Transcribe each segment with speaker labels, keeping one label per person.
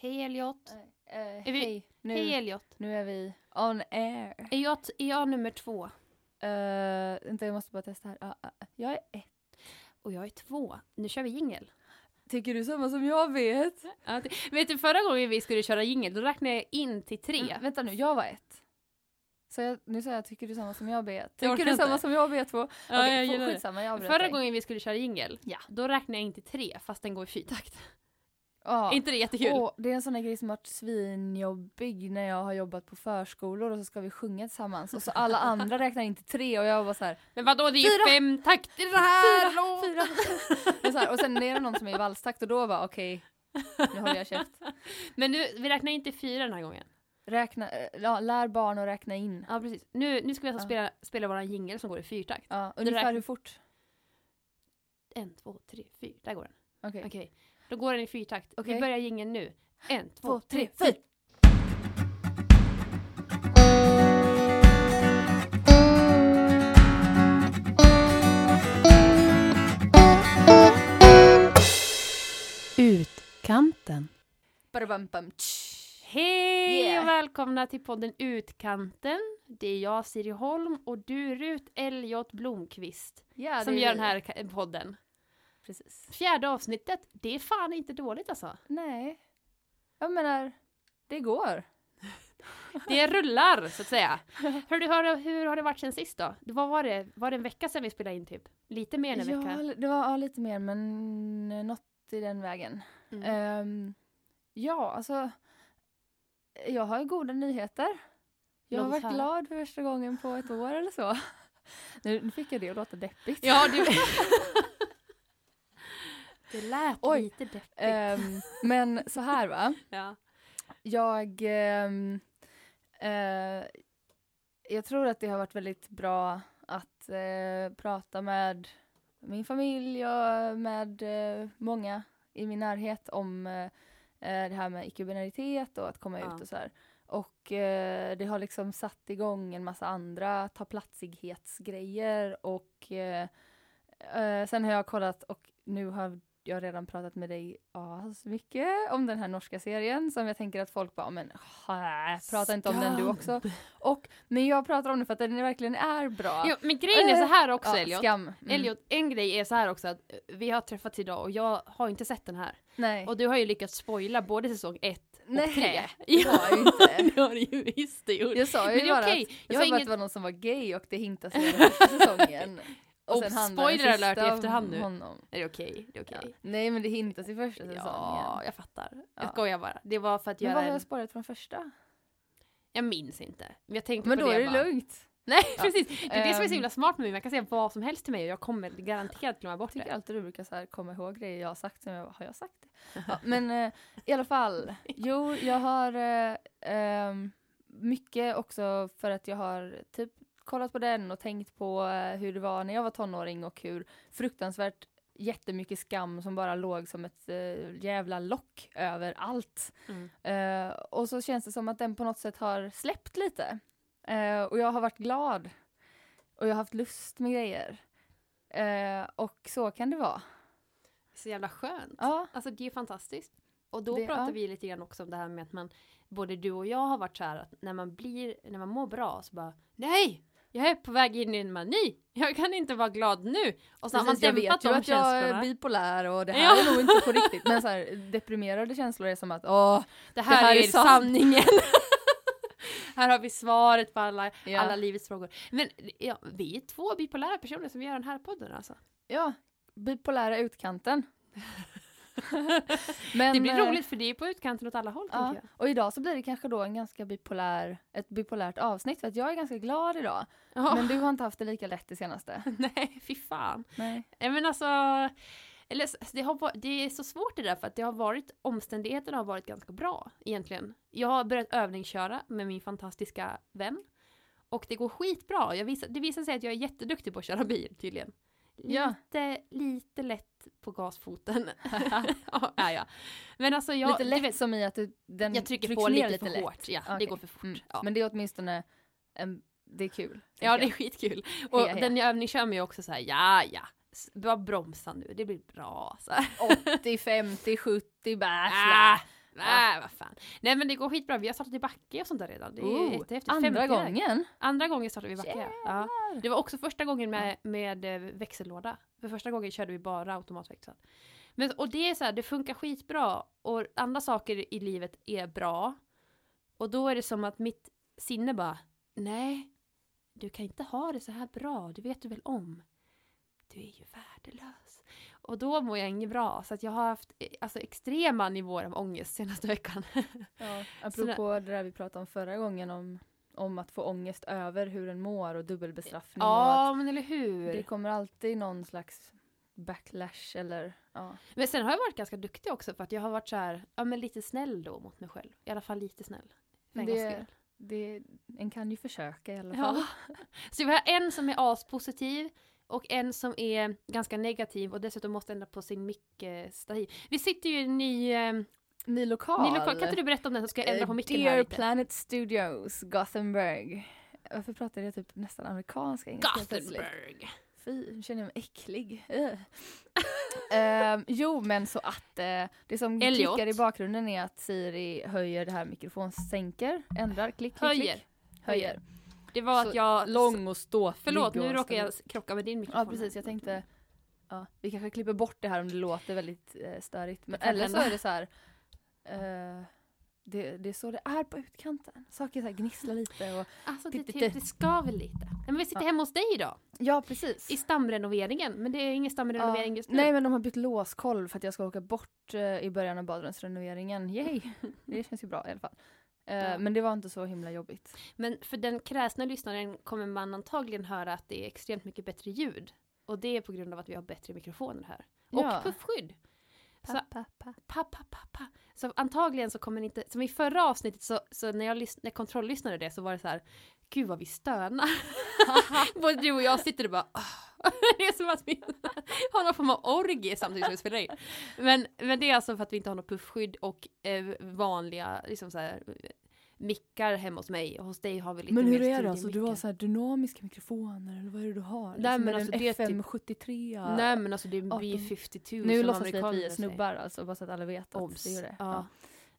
Speaker 1: Hej Elliot.
Speaker 2: Eh,
Speaker 1: Är vi-
Speaker 2: hej, nu,
Speaker 1: Hej Elliot.
Speaker 2: nu är vi on air.
Speaker 1: Är jag, är jag nummer två?
Speaker 2: Uh, vänta, jag måste bara testa här. Ah, ah, jag är ett.
Speaker 1: Och jag är två. Nu kör vi jingel.
Speaker 2: Tycker du samma som jag vet?
Speaker 1: Ja, vet du förra gången vi skulle köra jingel då räknade jag in till tre.
Speaker 2: Mm, vänta nu, jag var ett. Så jag, nu säger jag tycker du samma som jag vet.
Speaker 1: Jag
Speaker 2: Tycker du samma
Speaker 1: inte.
Speaker 2: som jag vet två?
Speaker 1: Ja,
Speaker 2: Okej,
Speaker 1: jag det.
Speaker 2: skitsamma, jag
Speaker 1: Förra
Speaker 2: dig.
Speaker 1: gången vi skulle köra jingel,
Speaker 2: Ja.
Speaker 1: då räknade jag in till tre fast den går i fyrtakt.
Speaker 2: Ja.
Speaker 1: Är inte det jättekul?
Speaker 2: Åh, det är en sån där grej som har varit svinjobbig när jag har jobbat på förskolor och så ska vi sjunga tillsammans och så alla andra räknar in till tre och jag var så här,
Speaker 1: Men vadå, det är ju
Speaker 2: Fyra.
Speaker 1: fem takter i det här!
Speaker 2: fyra, fyra. och, så här, och sen är det någon som är i valstakt och då var okej, nu håller jag käft.
Speaker 1: Men nu, vi räknar inte fyra den här gången.
Speaker 2: Räkna, eh, ja, lär barn att räkna in.
Speaker 1: Ja precis. Nu, nu ska vi alltså
Speaker 2: Ja.
Speaker 1: spela, spela våran jingel som går i fyrtakt.
Speaker 2: Ja, ungefär hur fort?
Speaker 1: En, två, tre, fyra. Där går den.
Speaker 2: Okej.
Speaker 1: Okej. Då går den i fyrtakt. Vi
Speaker 2: Okej.
Speaker 1: börjar jingeln nu. En, två, tre, fyra.
Speaker 2: fyra.
Speaker 1: Utkanten. Hej
Speaker 2: Yeah.
Speaker 1: och välkomna till podden Utkanten. Det är jag Siri Holm och du Rut Elliot Blomqvist
Speaker 2: Ja,
Speaker 1: som gör den här podden.
Speaker 2: Precis.
Speaker 1: Fjärde avsnittet, det är fan inte dåligt alltså.
Speaker 2: Nej. Jag menar, det går.
Speaker 1: Det rullar så att säga. Hur, har, hur har det varit sen sist då? Det var, det, var det en vecka sedan vi spelade in typ? Lite mer än en
Speaker 2: Ja,
Speaker 1: vecka?
Speaker 2: det var ja, lite mer men eh, något i den vägen.
Speaker 1: Mm.
Speaker 2: Ehm, ja, alltså. Jag har goda nyheter. Jag har varit glad för första gången på ett år eller så. Nu fick jag det att låta deppigt.
Speaker 1: Ja, du... det lät
Speaker 2: Oj.
Speaker 1: lite deppigt.
Speaker 2: Ehm, men så här va.
Speaker 1: ja.
Speaker 2: Jag, ehm, eh, jag tror att det har varit väldigt bra att eh, prata med min familj och med eh, många i min närhet om det här med icke-binaritet och att komma
Speaker 1: Ja.
Speaker 2: ut och så här. Och eh, det har liksom satt igång en massa andra ta platsighetsgrejer och eh, eh, sen har jag kollat och nu har jag redan pratat med dig mycket om den här norska serien som jag tänker att folk bara, men hä, prata inte om den du också. Och, men jag pratar om den för att den verkligen är bra.
Speaker 1: Jo, men grejen är så här också
Speaker 2: ja,
Speaker 1: Elliot.
Speaker 2: Skam. Mm.
Speaker 1: Elliot, en grej är så här också att eh, vi har träffats idag och jag har inte sett den här.
Speaker 2: Nej.
Speaker 1: Och du har ju lyckats spoila både säsong ett och
Speaker 2: Nej,
Speaker 1: tre.
Speaker 2: det har jag ju inte.
Speaker 1: det har du ju visst det gjort.
Speaker 2: Jag sa ju bara
Speaker 1: okej.
Speaker 2: att,
Speaker 1: Jag
Speaker 2: jag
Speaker 1: har
Speaker 2: sa bara att
Speaker 1: inget-
Speaker 2: det var någon som var gay och det hintas i den första säsongen.
Speaker 1: Och
Speaker 2: handlar den
Speaker 1: spoiler alert i efterhand nu.
Speaker 2: Honom.
Speaker 1: Är det okej? Det är okej.
Speaker 2: Ja. Nej men det hintas i första säsongen.
Speaker 1: Ja, jag fattar. Jag
Speaker 2: Ja.
Speaker 1: skojar bara. Det var för att
Speaker 2: men
Speaker 1: göra
Speaker 2: vad har jag sparat från första?
Speaker 1: Jag minns inte. Men jag tänkte
Speaker 2: Men
Speaker 1: på
Speaker 2: då
Speaker 1: det
Speaker 2: är det
Speaker 1: bara.
Speaker 2: lugnt.
Speaker 1: Nej,
Speaker 2: Ja.
Speaker 1: precis. Det är det som är så
Speaker 2: Ehm.
Speaker 1: himla smart med mig. Man kan säga vad som helst till mig och jag kommer garanterat glömma bort
Speaker 2: Jag tycker
Speaker 1: det.
Speaker 2: alltid du brukar så här komma ihåg grejer jag har sagt som jag har jag sagt det? Ja, men eh, i alla fall, jo jag har eh, ehm, mycket också för att jag har typ kollat på den och tänkt på eh, hur det var när jag var tonåring och hur fruktansvärt jättemycket skam som bara låg som ett eh, jävla lock över allt.
Speaker 1: Mm.
Speaker 2: Eh, och så känns det som att den på något sätt har släppt lite. Eh, och jag har varit glad. Och jag har haft lust med grejer. Eh, och så kan det vara.
Speaker 1: Så jävla skönt.
Speaker 2: Ja,
Speaker 1: Alltså det är fantastiskt. Och då
Speaker 2: Det-
Speaker 1: pratar
Speaker 2: ja.
Speaker 1: vi lite grann också om det här med att man, både du och jag har varit så här att när man blir, när man mår bra så bara Nej! Jag är på väg in i en mani! Jag kan inte vara glad nu! Och så har man
Speaker 2: precis, jag
Speaker 1: dämpat
Speaker 2: vet ju
Speaker 1: de
Speaker 2: att jag är
Speaker 1: känslorna.
Speaker 2: bipolär och det här
Speaker 1: Ja.
Speaker 2: är nog inte på riktigt. Men så här, deprimerade känslor är som att åh,
Speaker 1: Det här,
Speaker 2: det här
Speaker 1: är,
Speaker 2: är
Speaker 1: sanningen! här har vi svaret på alla,
Speaker 2: ja.
Speaker 1: alla livets frågor. Men ja, vi är två bipolära personer som gör den här podden alltså.
Speaker 2: ja, bipolära utkanten. Men,
Speaker 1: det blir
Speaker 2: eh,
Speaker 1: roligt för det är på utkanten åt alla håll
Speaker 2: Ja, och idag så blir det kanske då en ganska bipolär, ett bipolärt avsnitt för att jag är ganska glad idag.
Speaker 1: Ja.
Speaker 2: Men du har inte haft det lika lätt det senaste.
Speaker 1: Nej, fy fan.
Speaker 2: Nej.
Speaker 1: Nej men alltså, eller, det, har, det är så svårt det där för att det har varit, omständigheterna har varit ganska bra egentligen. Jag har börjat övningsköra med min fantastiska vän. Och det går skitbra. Jag visar, det visar sig att jag är jätteduktig på att köra bil tydligen.
Speaker 2: Ja.
Speaker 1: Lite, lite lätt på gasfoten. ja, jag. Men alltså jag,
Speaker 2: lite lätt
Speaker 1: vet,
Speaker 2: som i att du, den
Speaker 1: jag trycker på
Speaker 2: ner
Speaker 1: lite för
Speaker 2: lätt.
Speaker 1: hårt. Ja, det
Speaker 2: Okej.
Speaker 1: går för fort.
Speaker 2: Mm.
Speaker 1: Ja.
Speaker 2: Men det är åtminstone, en, det är kul.
Speaker 1: ja, det är skitkul. Och
Speaker 2: Heja, heja.
Speaker 1: den jag övningskör med är också så här, ja, ja. bara bromsa nu, det blir bra. Så här.
Speaker 2: jag. 80, 50, 70 bärs.
Speaker 1: Nej, vad fan. Nej men det går skitbra, vi har startat i backe och sånt där redan. Det är
Speaker 2: Oh,
Speaker 1: jättehäftigt.
Speaker 2: Andra
Speaker 1: 50 där.
Speaker 2: gången.
Speaker 1: Andra gången startade vi i backe. Ja. Det var också första gången med, med eh, växellåda. För första gången körde vi bara automatväxel. Men, och det är så här, det funkar skitbra. Och andra saker i livet är bra. Och då är det som att mitt sinne bara, nej, du kan inte ha det så här bra, det vet du väl om. Du är ju värdelös. Och då mår jag inget bra, så att jag har haft eh, alltså, extrema nivåer av ångest senaste veckan.
Speaker 2: Ja, apropå det där vi pratade om förra gången om, om att få ångest över hur en mår och dubbelbestraffning. och
Speaker 1: ja,
Speaker 2: att
Speaker 1: men eller hur?
Speaker 2: det kommer alltid någon slags backlash eller ja.
Speaker 1: Men sen har jag varit ganska duktig också för att jag har varit så här, ja men lite snäll då mot mig själv. I alla fall lite snäll. För
Speaker 2: Det, det, en kan ju försöka i alla fall.
Speaker 1: Ja. Så vi har en som är aspositiv och en som är ganska negativ och dessutom måste ändra på sin mickstativ. Vi sitter ju i en ny, eh,
Speaker 2: Ny lokal.
Speaker 1: ny lokal. Kan inte du berätta om den så ska jag ändra på
Speaker 2: Eh,
Speaker 1: micken
Speaker 2: Dear
Speaker 1: här lite?
Speaker 2: Planet Studios, Gothenburg. Varför pratar jag typ nästan amerikanska engelska?
Speaker 1: Gothenburg!
Speaker 2: Fy, nu känner jag mig äcklig. Ehm, jo, men så att eh, det som
Speaker 1: Elliot.
Speaker 2: klickar i bakgrunden är att Siri höjer det här mikrofonsänker, ändrar, klick, klick,
Speaker 1: Höjer.
Speaker 2: klick. Höjer.
Speaker 1: Det var
Speaker 2: Så
Speaker 1: att jag...
Speaker 2: Lång och ståtlig.
Speaker 1: Förlåt, nu råkar jag krocka med din mikrofon.
Speaker 2: Ja, precis. Jag tänkte, ja, vi kanske klipper bort det här om det låter väldigt eh, störigt. Men, eller så är det så här, eh, det, det är så det är på utkanten. Saker så här gnisslar lite och
Speaker 1: Alltså det, det, det skaver lite. Nej, Men vi sitter
Speaker 2: Ja.
Speaker 1: hemma hos dig idag.
Speaker 2: Ja, precis.
Speaker 1: I stamrenoveringen. Men det är ingen stamrenovering
Speaker 2: Ja.
Speaker 1: just nu.
Speaker 2: Nej men de har bytt låskolv för att jag ska åka bort eh, i början av badrumsrenoveringen. Yay! Det känns ju bra i alla fall. Eh,
Speaker 1: Ja.
Speaker 2: Men det var inte så himla jobbigt.
Speaker 1: Men för den kräsna lyssnaren kommer man antagligen höra att det är extremt mycket bättre ljud. Och det är på grund av att vi har bättre mikrofoner här. Och
Speaker 2: Ja.
Speaker 1: puffskydd. Så-
Speaker 2: Pa, pa, pa.
Speaker 1: Pa, pa, pa, pa. Så antagligen så kommer det inte, som i förra avsnittet så, så när jag när kontrolllyssnade det så var det så här, gud vad vi stönar. Både du och jag sitter och bara, "Ah." det är som att vi har någon form av orgie samtidigt som vi spelar in. Men, men det är alltså för att vi inte har något puffskydd och eh, vanliga liksom så här, mickar hemma hos mig. Och hos dig har vi lite
Speaker 2: Men hur
Speaker 1: mer
Speaker 2: är det alltså? Du har så här dynamiska mikrofoner eller vad är det du har?
Speaker 1: Nej,
Speaker 2: Liksom,
Speaker 1: men alltså,
Speaker 2: en
Speaker 1: det är typ-
Speaker 2: FM73?
Speaker 1: Nej men alltså det är en
Speaker 2: 18.
Speaker 1: B52
Speaker 2: nu låtsas vi att vi är snubbar alltså, bara så att alla vet att
Speaker 1: Obs.
Speaker 2: det är det.
Speaker 1: Ja.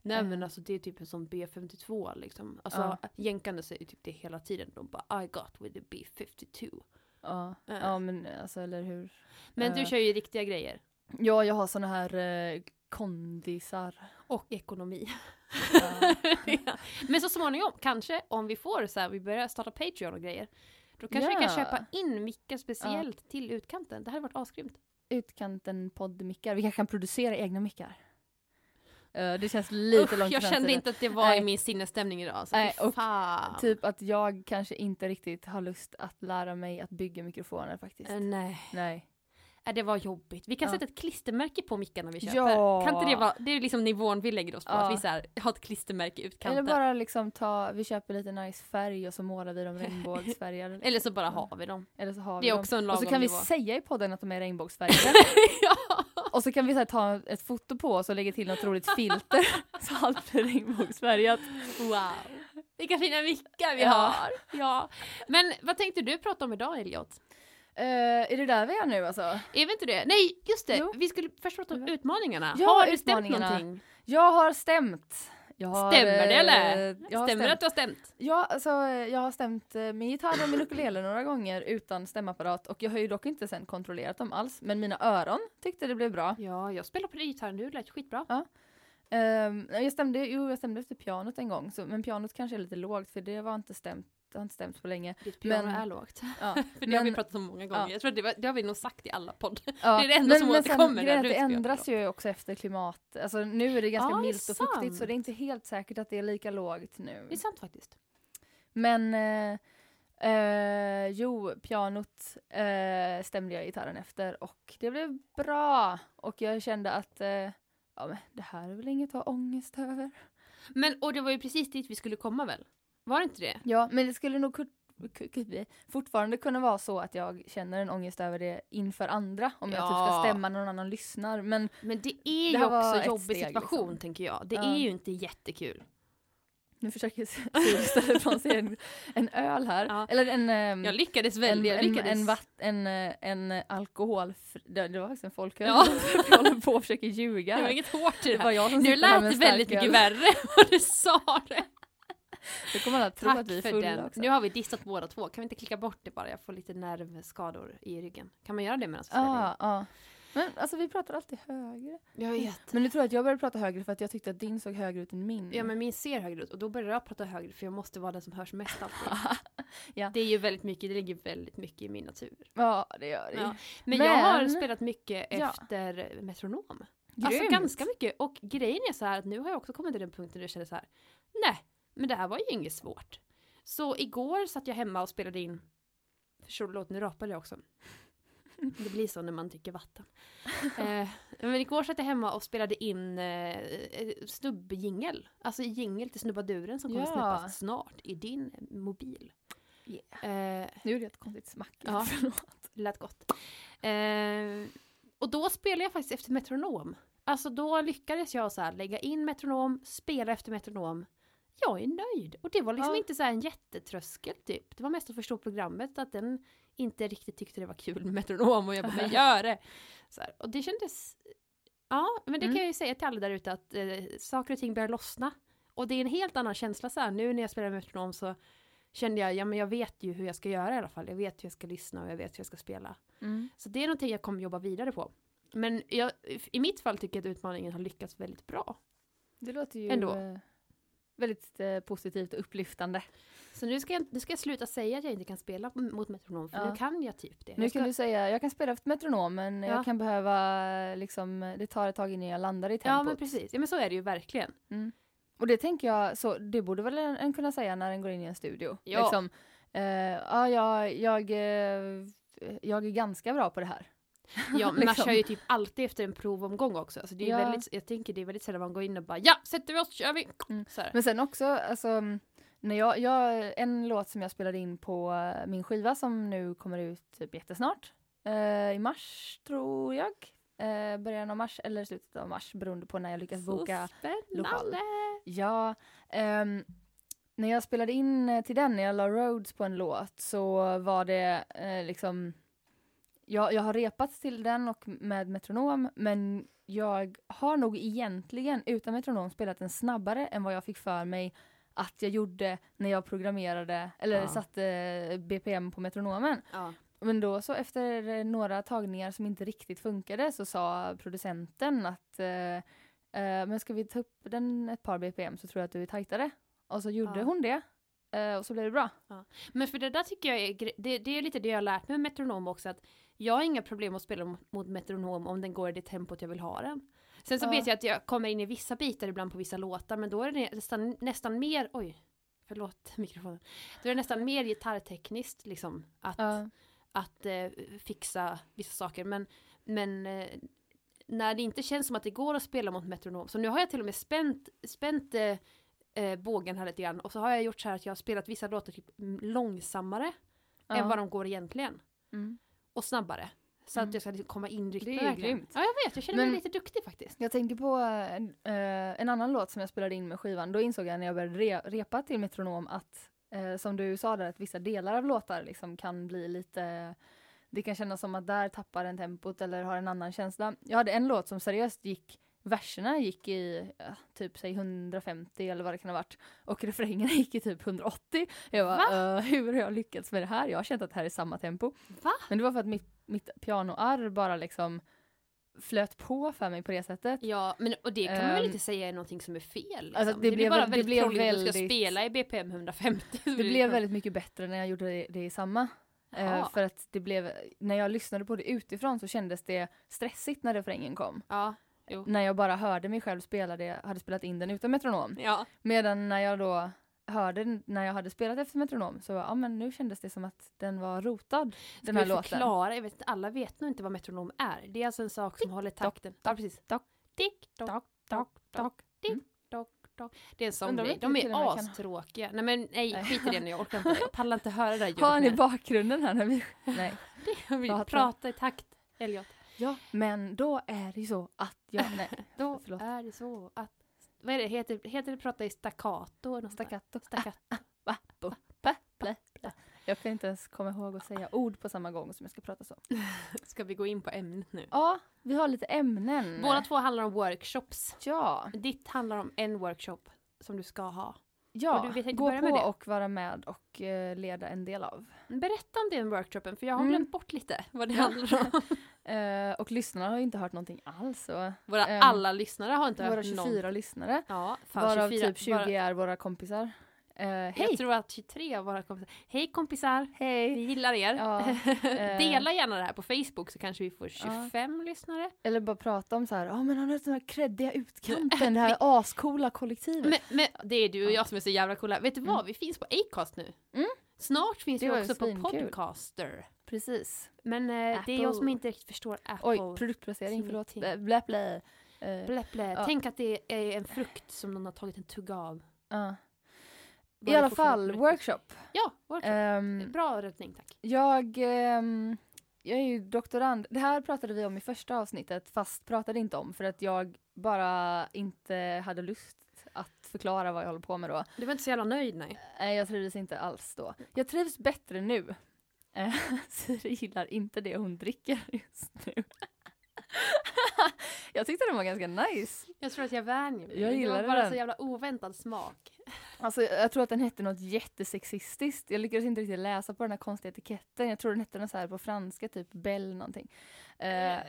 Speaker 1: Nej men
Speaker 2: Eh.
Speaker 1: alltså det är typ en sån B52 liksom. Alltså jänkarna säger typ det hela tiden. De bara I got with the B52.
Speaker 2: Ja.
Speaker 1: Eh.
Speaker 2: ja men alltså eller hur.
Speaker 1: Men du
Speaker 2: Eh.
Speaker 1: kör ju riktiga grejer.
Speaker 2: Ja jag har såna här eh, kondisar.
Speaker 1: Och ekonomi.
Speaker 2: Ja.
Speaker 1: Ja. Men så småningom, kanske om vi får så här, vi börjar starta Patreon och grejer. Då kanske vi
Speaker 2: Ja.
Speaker 1: kan köpa in mickar speciellt till utkanten. Det hade varit asgrymt.
Speaker 2: Utkanten poddmickar. Vi kanske kan producera egna mickar. Eh, det känns lite
Speaker 1: Usch,
Speaker 2: långt
Speaker 1: jag kände inte att det var
Speaker 2: Nej.
Speaker 1: i min sinnesstämning idag. Så
Speaker 2: Nej,
Speaker 1: fy
Speaker 2: och. Typ att jag kanske inte riktigt har lust att lära mig att bygga mikrofoner faktiskt.
Speaker 1: Eh, nej.
Speaker 2: Nej.
Speaker 1: Äh, det var jobbigt. Vi kan
Speaker 2: Ja.
Speaker 1: sätta ett klistermärke på mickarna vi köper.
Speaker 2: Ja.
Speaker 1: Kan inte det vara, det är liksom nivån vi lägger oss på.
Speaker 2: Ja.
Speaker 1: Att vi så här, har ett klistermärke i utkanten.
Speaker 2: Eller bara liksom ta, vi köper lite nice färg och så målar vi dem regnbågsfärgade.
Speaker 1: Eller så bara har vi dem.
Speaker 2: Eller så har
Speaker 1: Det
Speaker 2: vi
Speaker 1: är
Speaker 2: dem.
Speaker 1: också en
Speaker 2: Och så
Speaker 1: lagom
Speaker 2: kan vi
Speaker 1: nivå.
Speaker 2: säga i podden att de är regnbågsfärgade.
Speaker 1: ja.
Speaker 2: och så kan vi så här, ta ett foto på oss och lägga till något roligt filter. så allt blir regnbågsfärgat.
Speaker 1: Wow. Vilka fina mickar vi har. Ja. Men vad tänkte du prata om idag Elliot?
Speaker 2: Eh, är det där vi är nu alltså?
Speaker 1: Är vi inte det? Nej, just det.
Speaker 2: Jo.
Speaker 1: Vi skulle först prata om utmaningarna.
Speaker 2: Ja,
Speaker 1: har du stämt någonting?
Speaker 2: Jag har stämt. Jag har,
Speaker 1: Stämmer det
Speaker 2: eh,
Speaker 1: eller?
Speaker 2: Jag har
Speaker 1: Stämmer det att du har stämt?
Speaker 2: Ja, alltså, eh, jag har stämt eh, min gitarr och min ukulele några gånger utan stämapparat och jag har ju dock inte sen kontrollerat dem alls. Men mina öron tyckte det blev bra.
Speaker 1: Ja, jag spelar på gitarr nu. Det lät skitbra.
Speaker 2: Ehm, jag stämde, jo, jag stämde efter pianot en gång, så, men pianot kanske är lite lågt för det var inte stämt, det har inte stämt på länge.
Speaker 1: Ditt piano
Speaker 2: Men-
Speaker 1: är lågt.
Speaker 2: Ja,
Speaker 1: För det har vi
Speaker 2: men-
Speaker 1: pratat om många gånger.
Speaker 2: ja.
Speaker 1: Jag tror det, var, det har vi nog sagt i alla podd.
Speaker 2: ja,
Speaker 1: det är det enda som
Speaker 2: men
Speaker 1: återkommer
Speaker 2: Sen, det
Speaker 1: spelar
Speaker 2: ändras ju också efter klimat, alltså nu är det ganska
Speaker 1: det är
Speaker 2: milt och fuktigt så det är inte helt säkert att det är lika lågt nu.
Speaker 1: Det är sant faktiskt.
Speaker 2: Men eh, eh, jo, pianot eh, stämde jag gitarren efter och det blev bra. Och jag kände att eh, ja, men det här är väl inget att ha ångest över.
Speaker 1: Men, och det var ju precis dit vi skulle komma väl? Var det inte det?
Speaker 2: Ja, men det skulle nog fortfarande kunna vara så att jag känner en ångest över det inför andra om jag typ ska
Speaker 1: Ja.
Speaker 2: stämma någon annan lyssnar. Men
Speaker 1: Men det är
Speaker 2: Det
Speaker 1: ju också
Speaker 2: ett
Speaker 1: jobbig
Speaker 2: steg,
Speaker 1: situation
Speaker 2: liksom.
Speaker 1: tänker jag. Det
Speaker 2: Ja.
Speaker 1: är ju inte jättekul.
Speaker 2: Nu försöker Siri istället från sig en, en öl här.
Speaker 1: Ja.
Speaker 2: Eller en... ehm,
Speaker 1: Jag lyckades
Speaker 2: en,
Speaker 1: välja, jag
Speaker 2: en,
Speaker 1: lyckades.
Speaker 2: en, vatt, en, eh, en alkohol... Det, det var faktiskt en folköl.
Speaker 1: Ja.
Speaker 2: jag håller på och försöker ljuga.
Speaker 1: det var inget hårt i
Speaker 2: det
Speaker 1: det
Speaker 2: var
Speaker 1: här.
Speaker 2: jag som
Speaker 1: Nu lät det
Speaker 2: en
Speaker 1: väldigt mycket värre vad du sa det.
Speaker 2: Då kommer alla tro
Speaker 1: Tack
Speaker 2: att vi är
Speaker 1: för
Speaker 2: fulla
Speaker 1: den.
Speaker 2: också.
Speaker 1: Nu har vi dissat båda två. Kan vi inte klicka bort det bara? Jag får lite nervskador i ryggen. Kan man göra det medan vi in?
Speaker 2: Ja. Men alltså vi pratar alltid högre.
Speaker 1: Jag vet.
Speaker 2: Men nu tror jag att jag började prata högre för att jag tyckte att din såg högre ut än min.
Speaker 1: Ja men min ser högre ut och då börjar jag prata högre för jag måste vara den som hörs mest alltid.
Speaker 2: Ja.
Speaker 1: Det är ju väldigt mycket, det ligger väldigt mycket i min natur.
Speaker 2: ja, det gör det.
Speaker 1: Ja. Men, jag har
Speaker 2: Men-
Speaker 1: spelat mycket
Speaker 2: Ja.
Speaker 1: efter metronom. Alltså
Speaker 2: Grymt.
Speaker 1: ganska mycket. Och grejen är så här att nu har jag också kommit till den punkten där jag känner så här. Nej, men det här var ju inget svårt. Så igår satt jag hemma och spelade in. Förlåt, nu rapade jag också. Det blir så när man dricker vatten. eh, men igår satt jag hemma och spelade in eh, snubbjingel. Alltså jingel till snubbaduren som kommer
Speaker 2: Ja.
Speaker 1: släppas snart i din mobil.
Speaker 2: Yeah.
Speaker 1: Eh,
Speaker 2: Nu gjorde jag ett konstigt smack.
Speaker 1: Ja.
Speaker 2: Förlåt.
Speaker 1: lät gott. Eh, och då spelade jag faktiskt efter metronom. Alltså då lyckades jag så här lägga in metronom, spela efter metronom. Jag är nöjd. Och det var liksom
Speaker 2: Ja.
Speaker 1: inte så här en jättetröskel typ. Det var mest att förstå programmet, att den inte riktigt tyckte det var kul med metronom och jag bara, men gör det! Så här. Och det kändes... Ja, men det
Speaker 2: Mm.
Speaker 1: kan jag ju säga till alla där ute att eh, saker och ting börjar lossna. Och det är en helt annan känsla så här. Nu när jag spelar metronom så kände jag, ja men jag vet ju hur jag ska göra i alla fall. Jag vet hur jag ska lyssna och jag vet hur jag ska spela.
Speaker 2: Mm.
Speaker 1: Så det är någonting jag kommer jobba vidare på. Men jag, i mitt fall tycker jag att utmaningen har lyckats väldigt bra.
Speaker 2: Det låter ju
Speaker 1: Ändå.
Speaker 2: Väldigt eh, positivt och upplyftande.
Speaker 1: Så nu ska, jag, nu ska jag sluta säga att jag inte kan spela mot metronom, för
Speaker 2: Ja.
Speaker 1: nu kan jag typ det.
Speaker 2: Nu
Speaker 1: jag
Speaker 2: kan
Speaker 1: ska,
Speaker 2: du säga, jag kan spela efter metronom men
Speaker 1: Ja.
Speaker 2: jag kan behöva, liksom, det tar ett tag innan jag landar i tempot.
Speaker 1: ja men precis, ja men så är det ju verkligen.
Speaker 2: Mm. Och det tänker jag, så det borde väl en, en kunna säga när en går in i en studio.
Speaker 1: Ja.
Speaker 2: Liksom, eh, ja, jag, jag, eh, jag är ganska bra på det här.
Speaker 1: Ja, men man
Speaker 2: Liksom.
Speaker 1: kör ju typ alltid efter en provomgång också. Alltså det är
Speaker 2: Ja.
Speaker 1: väldigt, jag tänker det är väldigt sällan man går in och bara ja, sätter vi oss, kör vi!
Speaker 2: Mm. Men sen också, alltså, när jag, jag, en låt som jag spelade in på eh, min skiva som nu kommer ut typ jättesnart. Eh, I mars tror jag. Eh, början av mars eller slutet av mars beroende på när jag lyckas boka.
Speaker 1: Så spännande!
Speaker 2: lokal. Ja, ehm, när jag spelade in till den, när jag la Rhodes på en låt så var det eh, liksom jag, jag har repat till den och med metronom men jag har nog egentligen utan metronom spelat den snabbare än vad jag fick för mig att jag gjorde när jag programmerade eller
Speaker 1: Ja.
Speaker 2: satte BPM på metronomen.
Speaker 1: Ja.
Speaker 2: Men då så efter eh, några tagningar som inte riktigt funkade så sa producenten att eh, eh, men ska vi ta upp den ett par BPM så tror jag att du är tajtare. Och så gjorde
Speaker 1: Ja.
Speaker 2: hon det. eh, och så blev det bra.
Speaker 1: Men för det där tycker jag är, det, det är lite det jag har lärt mig med metronom också, att jag har inga problem att spela mot, metronom om den går i det tempot jag vill ha den. Sen så
Speaker 2: Ja.
Speaker 1: vet jag att jag kommer in i vissa bitar ibland på vissa låtar, men då är det nästan, nästan mer, oj, förlåt mikrofonen. Då är det nästan mer gitarrtekniskt liksom, att,
Speaker 2: Ja.
Speaker 1: att eh, fixa vissa saker. Men, men eh, när det inte känns som att det går att spela mot metronom, så nu har jag till och med spänt, spänt eh, eh, bågen här lite grann och så har jag gjort så här att jag har spelat vissa låtar typ mm, långsammare
Speaker 2: Ja.
Speaker 1: än vad de går egentligen.
Speaker 2: Mm.
Speaker 1: Och snabbare. Så
Speaker 2: Mm.
Speaker 1: att jag ska liksom komma inriktad
Speaker 2: Det är
Speaker 1: verkligen.
Speaker 2: grymt.
Speaker 1: Ja jag vet, jag känner
Speaker 2: Men-
Speaker 1: mig lite duktig faktiskt.
Speaker 2: Jag tänker på en, eh, en annan låt som jag spelade in med skivan. Då insåg jag när jag började re- repa till metronom att eh, som du sa där att vissa delar av låtar liksom kan bli lite det kan kännas som att där tappar den tempot eller har en annan känsla. Jag hade en låt som seriöst gick verserna gick i ja, typ säg 150 eller vad det kan ha varit och refrängerna gick i typ 180. Jag bara, "Eh, hur har jag lyckats med det här? Jag har känt att det här är samma tempo.
Speaker 1: Va?
Speaker 2: Men det var för att mitt, mitt pianoarr bara liksom flöt på för mig på det sättet.
Speaker 1: Ja, men och det kan man väl
Speaker 2: Ehm,
Speaker 1: inte säga är någonting som är fel. Liksom.
Speaker 2: alltså, det
Speaker 1: det,
Speaker 2: blev
Speaker 1: bara
Speaker 2: väl- det
Speaker 1: väldigt om du ska
Speaker 2: väldigt-
Speaker 1: spela i BPM 150.
Speaker 2: Det blev väldigt mycket bättre när jag gjorde det, det i samma.
Speaker 1: Jaha.
Speaker 2: för att det blev, när jag lyssnade på det utifrån så kändes det stressigt när refrängen kom.
Speaker 1: Ja, jo.
Speaker 2: När jag bara hörde mig själv spela det, hade spelat in den utan metronom.
Speaker 1: Ja.
Speaker 2: Medan när jag då hörde när jag hade spelat efter metronom så ja men nu kändes det som att den var rotad. Den här
Speaker 1: vi
Speaker 2: låten.
Speaker 1: förklara? Jag vet inte, alla vet nog inte vad metronom är. Det är alltså en sak som håller takten. Ja, precis.
Speaker 2: tock,
Speaker 1: Tick, tock,
Speaker 2: tock,
Speaker 1: tock, tick,
Speaker 2: Mm.
Speaker 1: tock. Det är en sån grej. De
Speaker 2: vi
Speaker 1: är
Speaker 2: kan-
Speaker 1: astråkiga. Nej men nej,
Speaker 2: Nej.
Speaker 1: skit i det nu. Jag orkar inte. Jag pallar inte höra det där ljudet
Speaker 2: Har han i
Speaker 1: mer.
Speaker 2: bakgrunden här när vi... Nej.
Speaker 1: Jag vill
Speaker 2: prata?
Speaker 1: prata i takt. Elliot.
Speaker 2: Ja, men då är det ju så att jag... Nej,
Speaker 1: Då
Speaker 2: Förlåt.
Speaker 1: är det så att vad är det, heter, heter det prata i staccato?
Speaker 2: Staccato.
Speaker 1: Staccato.
Speaker 2: Ba. Jag kan inte ens komma ihåg att säga ord på samma gång som jag ska prata så.
Speaker 1: Ska vi gå in på ämnet nu?
Speaker 2: Ja, vi har lite ämnen.
Speaker 1: Båda två handlar om workshops.
Speaker 2: Ja,
Speaker 1: Ditt handlar om en workshop som du ska ha.
Speaker 2: Ja.
Speaker 1: Och
Speaker 2: gå på och vara med och eh, leda en del av.
Speaker 1: Berätta om den workshopen, för jag har
Speaker 2: Mm.
Speaker 1: glömt bort lite vad det handlar om.
Speaker 2: Eh, och lyssnarna har ju inte hört någonting alls. Så,
Speaker 1: Våra
Speaker 2: Ehm,
Speaker 1: alla lyssnare har inte
Speaker 2: våra
Speaker 1: hört
Speaker 2: 24
Speaker 1: någon.
Speaker 2: lyssnare,
Speaker 1: Ja, fan,
Speaker 2: varav
Speaker 1: 24,
Speaker 2: typ 20
Speaker 1: bara-
Speaker 2: är våra kompisar. Eh, hej!
Speaker 1: Jag tror att 23 av våra kompisar. Hej kompisar! Vi
Speaker 2: Hej!
Speaker 1: gillar er.
Speaker 2: Ja, eh.
Speaker 1: Dela gärna det här på Facebook så kanske vi får 25 lyssnare.
Speaker 2: Eller bara prata om så här, ja men han har den här creddiga utkanten, det här ascoola kollektivet.
Speaker 1: Men, men det är du och jag som är så jävla coola. Vet du vad?
Speaker 2: Mm.
Speaker 1: Vi finns på Acast nu.
Speaker 2: Mm.
Speaker 1: Snart finns
Speaker 2: Det
Speaker 1: vi också på. Podcaster.
Speaker 2: Precis.
Speaker 1: Men eh, det är jag som inte riktigt förstår Apple.
Speaker 2: Oj, produktplacering, förlåt. Blä, blä, blä. Eh,
Speaker 1: Blä.
Speaker 2: Ja.
Speaker 1: Tänk att det är en frukt som någon har tagit en tugga av.
Speaker 2: ja. I alla
Speaker 1: det
Speaker 2: fall, workshop.
Speaker 1: Ja, workshop.
Speaker 2: Ehm,
Speaker 1: Bra räddning tack.
Speaker 2: jag, ehm, jag är ju doktorand. Det här pratade vi om i första avsnittet, fast pratade inte om för att jag bara inte hade lust att förklara vad jag håller på med då.
Speaker 1: Du var inte så jävla nöjd nej.
Speaker 2: Nej, jag trivdes inte alls då. Jag trivs bättre nu. Eh, Siri gillar inte det hon dricker just nu. jag tyckte den var ganska nice.
Speaker 1: Jag tror att jag vänjer mig.
Speaker 2: Jag
Speaker 1: det
Speaker 2: gillade
Speaker 1: var bara
Speaker 2: den.
Speaker 1: så jävla oväntad smak.
Speaker 2: Alltså, jag tror att den hette något jättesexistiskt. Jag lyckades inte riktigt läsa på den här konstiga etiketten. Jag tror den hette något så här på franska, typ Bell någonting. Eh,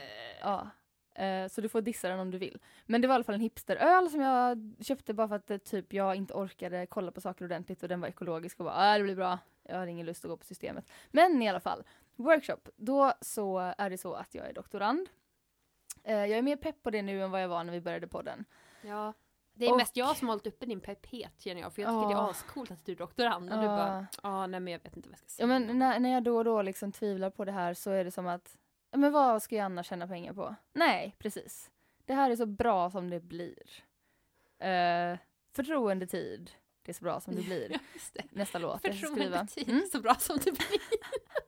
Speaker 2: ja. Eh, så du får dissa den om du vill. Men det var i alla fall en hipsteröl som jag köpte bara för att eh, typ jag inte orkade kolla på saker ordentligt och den var ekologisk och bara äh, det blir bra. Jag har ingen lust att gå på systemet. Men i alla fall, workshop. Då så är det så att jag är doktorand. Eh, jag är mer pepp på det nu än vad jag var när vi började podden.
Speaker 1: Ja. Det är
Speaker 2: Och-
Speaker 1: mest jag som har hållit uppe din pepphet känner jag. För jag tycker det
Speaker 2: Ja.
Speaker 1: är ascoolt att du är doktorand. Och du
Speaker 2: Ja.
Speaker 1: bara, ja nej men jag vet inte vad jag ska säga.
Speaker 2: Ja men när, när jag då och då liksom tvivlar på det här så är det som att, men vad ska jag annars tjäna pengar på? Nej, precis. Det här är så bra som det blir. Uh, förtroendetid, det är så bra som det blir.
Speaker 1: Det.
Speaker 2: Nästa låt jag ska skriva.
Speaker 1: Förtroendetid,
Speaker 2: Mm.
Speaker 1: så bra som det blir.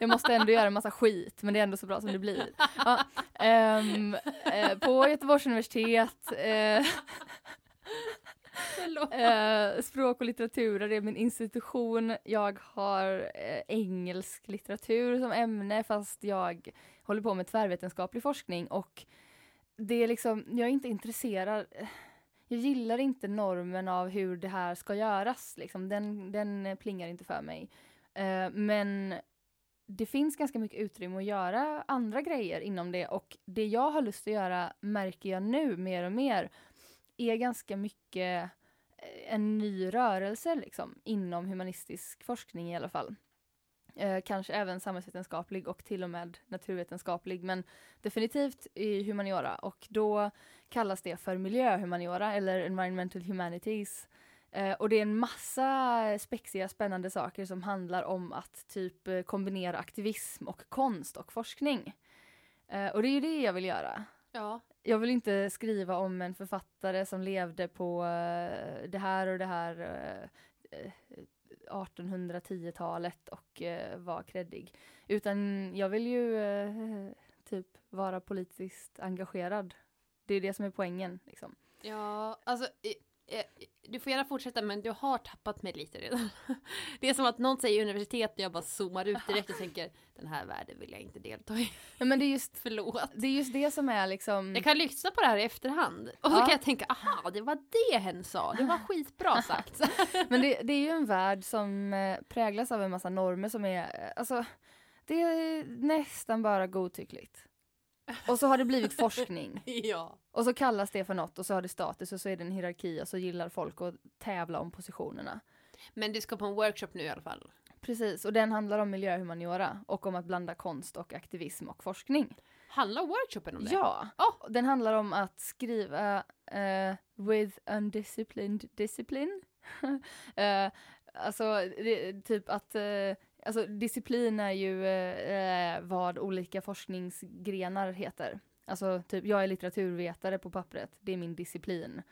Speaker 2: Jag måste ändå göra en massa skit, men det är ändå så bra som det blir. Ja, ehm, eh, på Göteborgs universitet,
Speaker 1: Förlåt.
Speaker 2: Eh, språk och litteratur det är min institution. Jag har eh, engelsk litteratur som ämne fast jag håller på med tvärvetenskaplig forskning och det är liksom, jag är inte intresserad. Jag gillar inte normen av hur det här ska göras. Liksom. Den, den plingar inte för mig. Eh, men det finns ganska mycket utrymme att göra andra grejer inom det och det jag har lust att göra märker jag nu mer och mer är ganska mycket eh, en ny rörelse liksom, inom humanistisk forskning i alla fall. Eh, kanske även samhällsvetenskaplig och till och med naturvetenskaplig, men definitivt i humaniora. Och då kallas det för miljöhumaniora eller environmental humanities. Eh, och det är en massa spexiga, spännande saker som handlar om att typ eh, kombinera aktivism och konst och forskning. Eh, och det är ju det jag vill göra.
Speaker 1: Ja.
Speaker 2: Jag vill inte skriva om en författare som levde på det här och det här eh, eh, 1810-talet och var kreddig. Utan jag vill ju typ vara politiskt engagerad. Det är det som är poängen. Liksom.
Speaker 1: Ja, alltså du får gärna fortsätta men du har tappat mig lite redan. Det är som att någon säger universitet och jag bara zoomar ut direkt och tänker den här världen vill jag inte delta i.
Speaker 2: Ja, men det är, just,
Speaker 1: Förlåt.
Speaker 2: det är just det som är liksom...
Speaker 1: Jag kan lyssna på det här i efterhand och så
Speaker 2: Ja.
Speaker 1: kan jag tänka aha det var det hen sa, det var skitbra sagt.
Speaker 2: Men det, det är ju en värld som eh, präglas av en massa normer som är, eh, alltså, det är nästan bara godtyckligt. Och så har det blivit forskning.
Speaker 1: ja.
Speaker 2: Och så kallas det för något och så har det status och så är det en hierarki och så gillar folk att tävla om positionerna.
Speaker 1: Men du ska på en workshop nu i alla fall.
Speaker 2: Precis, och den handlar om miljöhumaniora och om att blanda konst och aktivism och forskning.
Speaker 1: Handlar workshopen om det?
Speaker 2: Ja,
Speaker 1: Oh.
Speaker 2: den handlar om att skriva eh, with undisciplined discipline. Eh, alltså, det, typ att eh, Alltså disciplin är ju eh, eh, vad olika forskningsgrenar heter. Alltså typ, jag är litteraturvetare på pappret, det är min disciplin.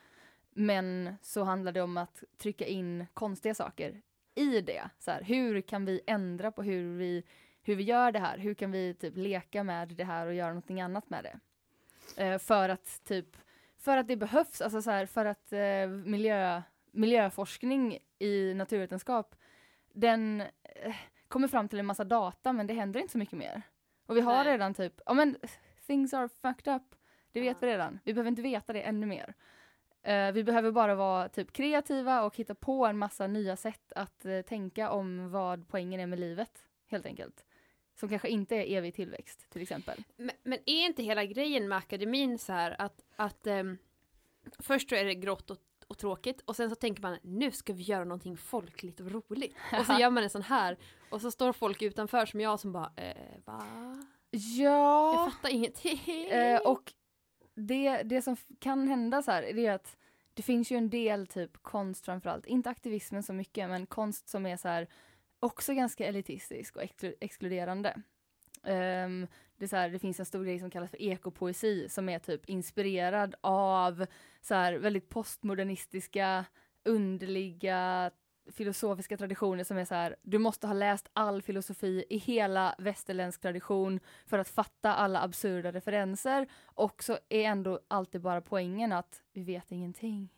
Speaker 2: Men så handlar det om att trycka in konstiga saker i det. Så här, hur kan vi ändra på hur vi, hur vi gör det här? Hur kan vi typ leka med det här och göra någonting annat med det? Eh, för att typ för att det behövs, alltså så här, för att eh, miljö, miljöforskning i naturvetenskap, den eh, kommer fram till en massa data men det händer inte så mycket mer. Och vi har
Speaker 1: Nej.
Speaker 2: redan typ, ja men things are fucked up. Det vet
Speaker 1: Ja.
Speaker 2: vi redan. Vi behöver inte veta det ännu mer. Eh, vi behöver bara vara typ kreativa och hitta på en massa nya sätt att eh, tänka om vad poängen är med livet, helt enkelt. Som kanske inte är evig tillväxt, till exempel.
Speaker 1: Men, men är inte hela grejen med akademin så här att, att ehm, först så är det grått och, och tråkigt och sen så tänker man nu ska vi göra någonting folkligt och roligt. Och så gör man en sån här och så står folk utanför som jag som bara eh, va?
Speaker 2: Ja,
Speaker 1: Jag fattar ingenting.
Speaker 2: Eh, och det, det som kan hända så här, det är att det finns ju en del typ konst framförallt, inte aktivismen så mycket, men konst som är så här också ganska elitistisk och exklu- exkluderande. Um, det, är så här, det finns en stor grej som kallas för ekopoesi som är typ inspirerad av så här väldigt postmodernistiska, underliga filosofiska traditioner som är så här, du måste ha läst all filosofi i hela västerländsk tradition för att fatta alla absurda referenser och så är ändå alltid bara poängen att vi vet ingenting.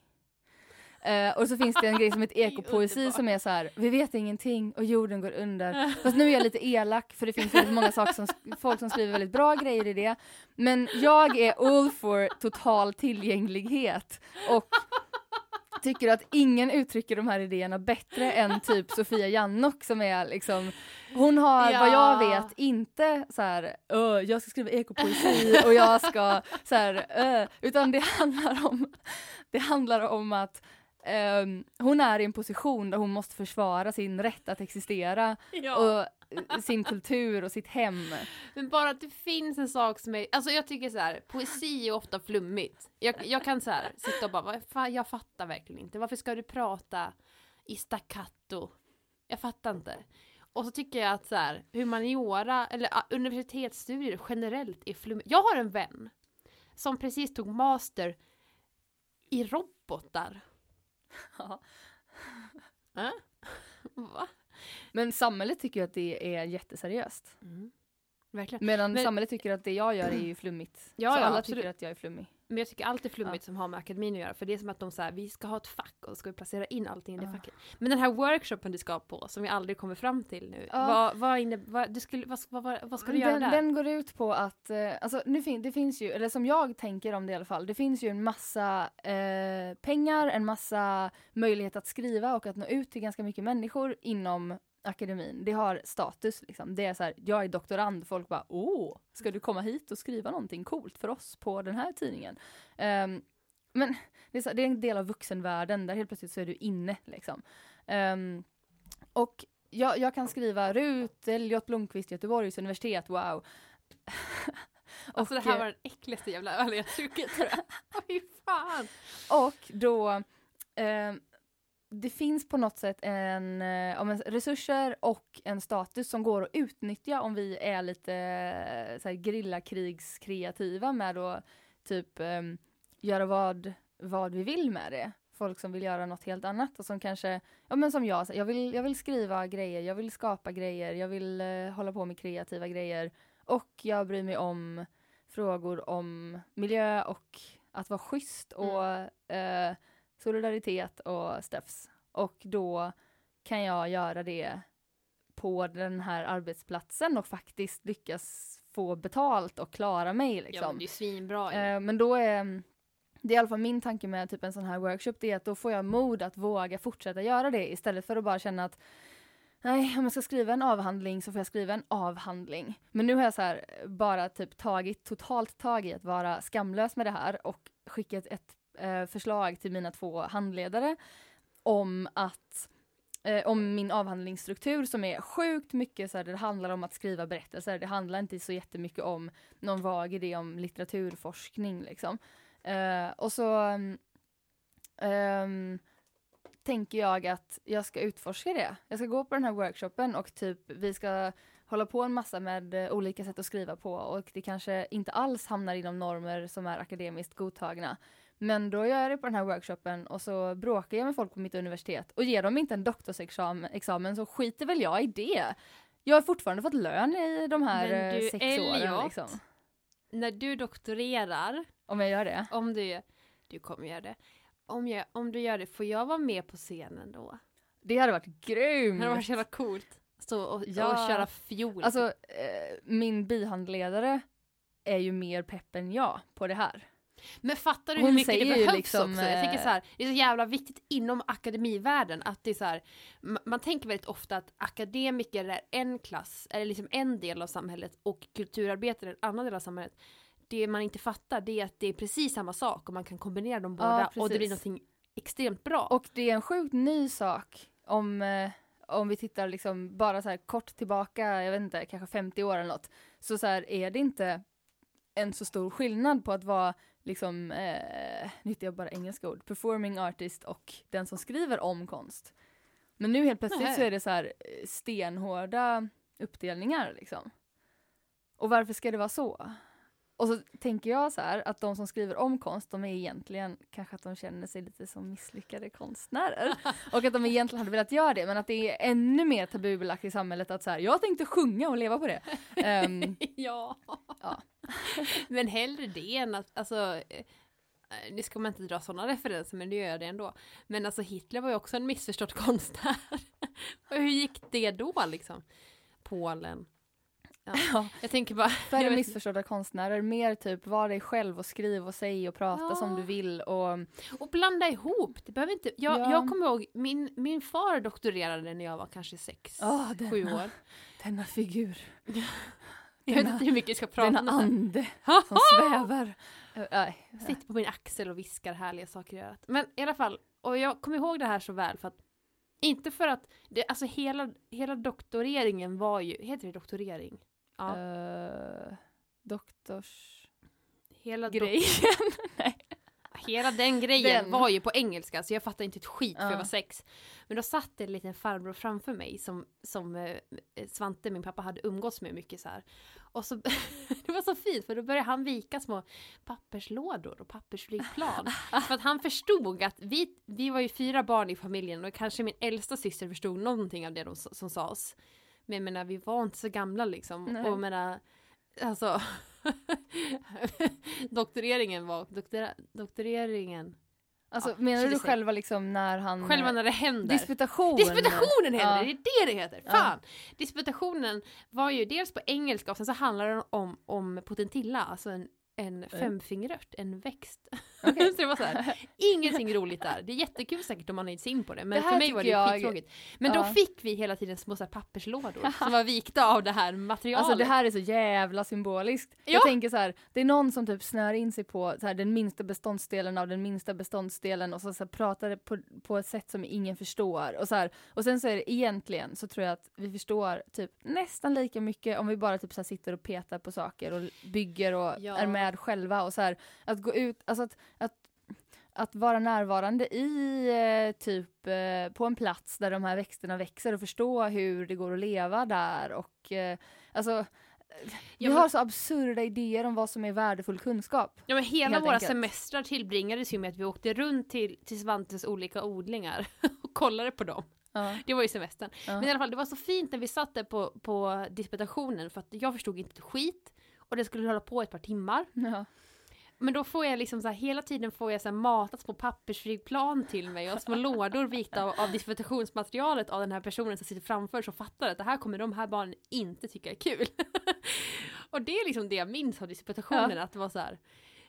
Speaker 2: Eh, och så finns det en grej som heter ekopoesi som är så här, vi vet ingenting och jorden går under. Fast nu är jag lite elak för det finns väldigt många saker som, folk som skriver väldigt bra grejer i det. Men jag är all for total tillgänglighet och tycker att ingen uttrycker de här idéerna bättre än typ Sofia Jannok som är liksom hon har vad jag
Speaker 1: Ja.
Speaker 2: vet inte så här "Öh, jag ska skriva ekopoesi och jag ska så här utan det handlar om det handlar om att ehm, hon är i en position där hon måste försvara sin rätt att existera
Speaker 1: ja.
Speaker 2: och sin kultur och sitt hem.
Speaker 1: Men bara att det finns en sak som är, alltså jag tycker så här, poesi är ofta flummigt. Jag, jag kan så här sitta och bara, "Vad fan, jag fattar verkligen inte. Varför ska du prata i staccato? Jag fattar inte. Och så tycker jag att så här, humaniora, eller universitetsstudier generellt är flummigt. Jag har en vän som precis tog master i robotar.
Speaker 2: Ja.
Speaker 1: Äh? Va?
Speaker 2: Men samhället tycker ju att det är jätteseriöst.
Speaker 1: Mm. Verkligen.
Speaker 2: Medan
Speaker 1: Men-
Speaker 2: samhället tycker att det jag gör är ju flummigt.
Speaker 1: Ja,
Speaker 2: så
Speaker 1: ja,
Speaker 2: alla
Speaker 1: absolut.
Speaker 2: tycker att jag är flummig.
Speaker 1: Men jag tycker allt är flummigt som har med akademin att göra. För det är som att de säger vi ska ha ett fack och så ska vi placera in allting i det
Speaker 2: Ja.
Speaker 1: facket. Men den här workshopen du ska på, som vi aldrig kommer fram till nu.
Speaker 2: Ja.
Speaker 1: Vad, vad, inne, vad, du skulle, vad, vad, vad, ska du göra
Speaker 2: den,
Speaker 1: där?
Speaker 2: den går ut på att, eh, alltså nu fin- det finns ju, eller som jag tänker om det i alla fall, det finns ju en massa eh, pengar, en massa möjlighet att skriva och att nå ut till ganska mycket människor inom akademin. Det har status liksom. Det är så här, jag är doktorand, folk bara åh, ska du komma hit och skriva någonting coolt för oss på den här tidningen? Ehm, men det är, så, det är en del av vuxenvärlden där helt plötsligt så är du inne liksom. Ehm, och jag, jag kan skriva Rut Elliot Blomqvist, Göteborgs universitet, wow.
Speaker 1: alltså det
Speaker 2: och,
Speaker 1: här
Speaker 2: eh,
Speaker 1: var den äckligaste jävla öl jag druckit tror jag. Fy fan!
Speaker 2: Och då, eh, det finns på något sätt en, eh, om en resurser och en status som går att utnyttja om vi är lite eh, så här, gerillakrigskreativa med att typ eh, göra vad, vad vi vill med det. Folk som vill göra något helt annat och som kanske, ja men som jag, så jag vill, jag vill skriva grejer, jag vill skapa grejer, jag vill eh, hålla på med kreativa grejer och jag bryr mig om frågor om miljö och att vara schysst och eh, solidaritet och stuffs. Och då kan jag göra det på den här arbetsplatsen och faktiskt lyckas få betalt och klara mig
Speaker 1: Ja,
Speaker 2: liksom.
Speaker 1: men det är svinbra.
Speaker 2: Eh, men då är det är i alla fall min tanke med typ en sån här workshop, det är att då får jag mod att våga fortsätta göra det istället för att bara känna att nej, om jag ska skriva en avhandling så får jag skriva en avhandling. Men nu har jag så här bara typ tagit totalt tag i att vara skamlös med det här och skickat ett eh, förslag till mina två handledare om att eh, om min avhandlingsstruktur som är sjukt mycket så här, det handlar om att skriva berättelser. Det handlar inte så jättemycket om någon vag idé om litteraturforskning liksom. Eh, och så mm, ehm, tänker jag att jag ska utforska det. Jag ska gå på den här workshopen och typ vi ska hålla på en massa med eh, olika sätt att skriva på och det kanske inte alls hamnar inom normer som är akademiskt godtagna. Men då gör jag det på den här workshopen och så bråkar jag med folk på mitt universitet och ger dem inte en doktorsexamen examen så skiter väl jag i det. Jag har fortfarande fått lön i de här
Speaker 1: Men
Speaker 2: eh,
Speaker 1: du,
Speaker 2: sex
Speaker 1: Elliot,
Speaker 2: åren liksom.
Speaker 1: När du doktorerar,
Speaker 2: Om jag gör det.
Speaker 1: om du du kommer göra det. Om, jag, om du gör det, får jag vara med på scenen då?
Speaker 2: Det hade varit grymt!
Speaker 1: Det hade varit så jävla coolt. Stå och,
Speaker 2: Ja.
Speaker 1: och köra fiol.
Speaker 2: Alltså, eh, min bihandledare är ju mer pepp än jag på det här.
Speaker 1: Men fattar du
Speaker 2: Hon
Speaker 1: hur mycket
Speaker 2: säger
Speaker 1: det behövs
Speaker 2: liksom,
Speaker 1: också? Jag tänker så här, det är så jävla viktigt inom akademivärlden att det är så här, ma- man tänker väldigt ofta att akademiker är en klass, eller liksom en del av samhället och kulturarbetare är en annan del av samhället. Det man inte fattar det är att det är precis samma sak och man kan kombinera dem
Speaker 2: Ja,
Speaker 1: båda och det blir någonting extremt bra.
Speaker 2: Och det är en sjukt ny sak om, eh, om vi tittar liksom bara så här kort tillbaka, jag vet inte, kanske 50 år eller något. Så, så är det inte en så stor skillnad på att vara liksom, eh, nu hittar jag bara engelska ord, performing artist och den som skriver om konst. Men nu helt plötsligt
Speaker 1: Nej.
Speaker 2: så är det så här eh, stenhårda uppdelningar liksom. Och varför ska det vara så? Och så tänker jag så här att de som skriver om konst, de är egentligen kanske att de känner sig lite som misslyckade konstnärer. och att de egentligen hade velat göra det, men att det är ännu mer tabubelagt i samhället att så här, jag tänkte sjunga och leva på det. Ehm,
Speaker 1: ja.
Speaker 2: Ja.
Speaker 1: men hellre det än att, alltså, eh, nu ska man inte dra sådana referenser men det gör jag det ändå. Men alltså Hitler var ju också en missförstådd konstnär. och hur gick det då liksom? Polen. Ja.
Speaker 2: Ja.
Speaker 1: Jag tänker bara,
Speaker 2: Färre missförstådda konstnärer, mer typ var dig själv och skriv och säg och prata
Speaker 1: Ja.
Speaker 2: som du vill och
Speaker 1: och blanda ihop, det behöver inte, jag,
Speaker 2: Ja.
Speaker 1: jag kommer ihåg, min, min far doktorerade när jag var kanske sex, sju
Speaker 2: denna-
Speaker 1: år.
Speaker 2: denna figur,
Speaker 1: Jag vet
Speaker 2: denna-
Speaker 1: inte hur mycket jag ska prata
Speaker 2: denna
Speaker 1: om
Speaker 2: ande som svävar.
Speaker 1: Sitter på min axel och viskar härliga saker i örat. Men i alla fall, och jag kommer ihåg det här så väl för att inte för att, det, alltså hela, hela doktoreringen var ju, heter det doktorering? Ja,
Speaker 2: Eh, doktors...
Speaker 1: hela,
Speaker 2: grejen. Nej.
Speaker 1: hela den grejen
Speaker 2: Den.
Speaker 1: var ju på engelska så jag fattade inte ett skit för
Speaker 2: Ja.
Speaker 1: jag var sex. Men då satt det en liten farbror framför mig som, som eh, Svante, min pappa, hade umgåtts med mycket så här. Och så, det var så fint för då började han vika små papperslådor och pappersflygplan. för att han förstod att vi, vi var ju fyra barn i familjen och kanske min äldsta syster förstod någonting av det de, som sades. Men jag menar, vi var inte så gamla liksom.
Speaker 2: Nej.
Speaker 1: Och jag menar, alltså doktoreringen var, doktora, doktoreringen,
Speaker 2: Alltså
Speaker 1: Ja,
Speaker 2: menar du
Speaker 1: 26.
Speaker 2: själva liksom när han...
Speaker 1: själva när det händer.
Speaker 2: Disputation?
Speaker 1: Disputationen heter
Speaker 2: Ja.
Speaker 1: det, det är det det heter!
Speaker 2: Ja.
Speaker 1: Fan! Disputationen var ju dels på engelska och sen så handlar den om, om potentilla, alltså en, en femfingerört, en växt.
Speaker 2: Okej.
Speaker 1: så det var så här, ingenting roligt där. Det är jättekul säkert om man är in på det, men
Speaker 2: Det
Speaker 1: för mig var det
Speaker 2: jag-
Speaker 1: skittråkigt. Men då
Speaker 2: Ja.
Speaker 1: fick vi hela tiden små så här papperslådor som var vikta av det här materialet.
Speaker 2: Alltså det här är så jävla symboliskt.
Speaker 1: Ja.
Speaker 2: Jag tänker så här, det är någon som typ snör in sig på så här, den minsta beståndsdelen av den minsta beståndsdelen och så, så här, pratar på, på ett sätt som ingen förstår. Och, så här, och sen så är det egentligen så tror jag att vi förstår typ nästan lika mycket om vi bara typ så sitter och petar på saker och bygger och
Speaker 1: Ja.
Speaker 2: är med själva och så att gå ut, alltså att, att vara närvarande i eh, typ eh, på en plats där de här växterna växer och förstå hur det går att leva där och eh, alltså vi har så absurda idéer om vad som är värdefull kunskap.
Speaker 1: Ja men hela våra
Speaker 2: enkelt.
Speaker 1: semestrar tillbringades ju med att vi åkte runt till, till Svantes olika odlingar och kollade på dem.
Speaker 2: Ja.
Speaker 1: Det var ju semestern.
Speaker 2: Ja.
Speaker 1: Men i alla fall, det var så fint när vi satt där på, på disputationen för att jag förstod inte skit. Och det skulle hålla på ett par timmar.
Speaker 2: Ja.
Speaker 1: Men då får jag liksom så här, hela tiden får jag så här matat små pappersflygplan till mig och små lådor vikta av, av disputationsmaterialet av den här personen som sitter framför som fattar att det här kommer de här barnen inte tycka är kul. och det är liksom det jag minns av disputationen, att det var så här.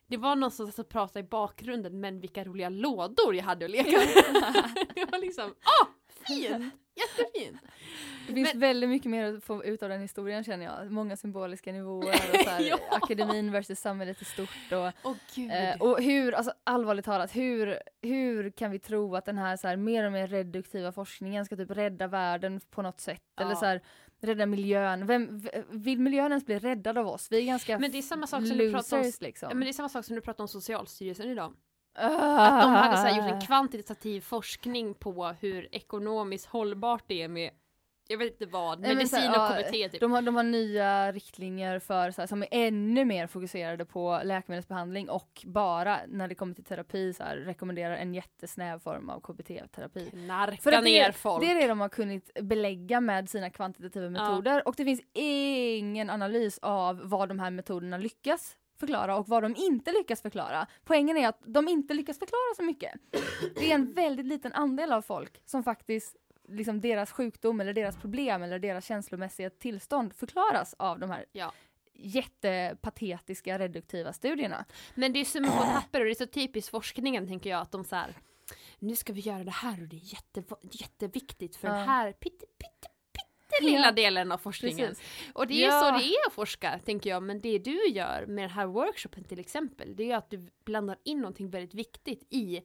Speaker 1: Det var någon som satt och pratade i bakgrunden men vilka roliga lådor jag hade att leka med. det var liksom, åh,
Speaker 2: finns
Speaker 1: Men-
Speaker 2: väldigt mycket mer att få ut av den historien känner jag. Många symboliska nivåer och så här,
Speaker 1: Ja.
Speaker 2: akademin versus samhället i stort. Och,
Speaker 1: gud.
Speaker 2: eh, och hur, alltså allvarligt talat, hur, hur kan vi tro att den här, så här mer och mer reduktiva forskningen ska typ rädda världen på något sätt? Eller
Speaker 1: Ja.
Speaker 2: så här, rädda miljön. Vem, vill miljön ens bli räddad av oss? Vi är ganska
Speaker 1: Men det är samma sak som du pratar om,
Speaker 2: losers liksom.
Speaker 1: men det är samma sak som du pratar om Socialstyrelsen idag.
Speaker 2: Ah.
Speaker 1: Att de hade så här, gjort en kvantitativ forskning på hur ekonomiskt hållbart det är med, jag vet inte vad,
Speaker 2: Nej, men så
Speaker 1: medicin
Speaker 2: här,
Speaker 1: och
Speaker 2: ja,
Speaker 1: KBT typ.
Speaker 2: De har, de har nya riktlinjer för, så här, som är ännu mer fokuserade på läkemedelsbehandling och bara när det kommer till terapi så här, rekommenderar en jättesnäv form av KBT-terapi. För att
Speaker 1: ner
Speaker 2: det,
Speaker 1: folk.
Speaker 2: det är det de har kunnat belägga med sina kvantitativa metoder och det finns ingen analys av vad de här metoderna lyckas förklara och vad de inte lyckas förklara. Poängen är att de inte lyckas förklara så mycket. Det är en väldigt liten andel av folk som faktiskt liksom deras sjukdom eller deras problem eller deras känslomässiga tillstånd förklaras av de här
Speaker 1: Ja.
Speaker 2: jättepatetiska reduktiva studierna.
Speaker 1: Men det är som på papper och det är så typiskt forskningen tänker jag att de så här. Nu ska vi göra det här och det är jätte, jätteviktigt för
Speaker 2: Ja.
Speaker 1: den här pitte, pitte, lilla delen av forskningen.
Speaker 2: Precis.
Speaker 1: Och det är
Speaker 2: Ja.
Speaker 1: så det är att forska, tänker jag. Men det du gör med den här workshopen till exempel, det är att du blandar in någonting väldigt viktigt i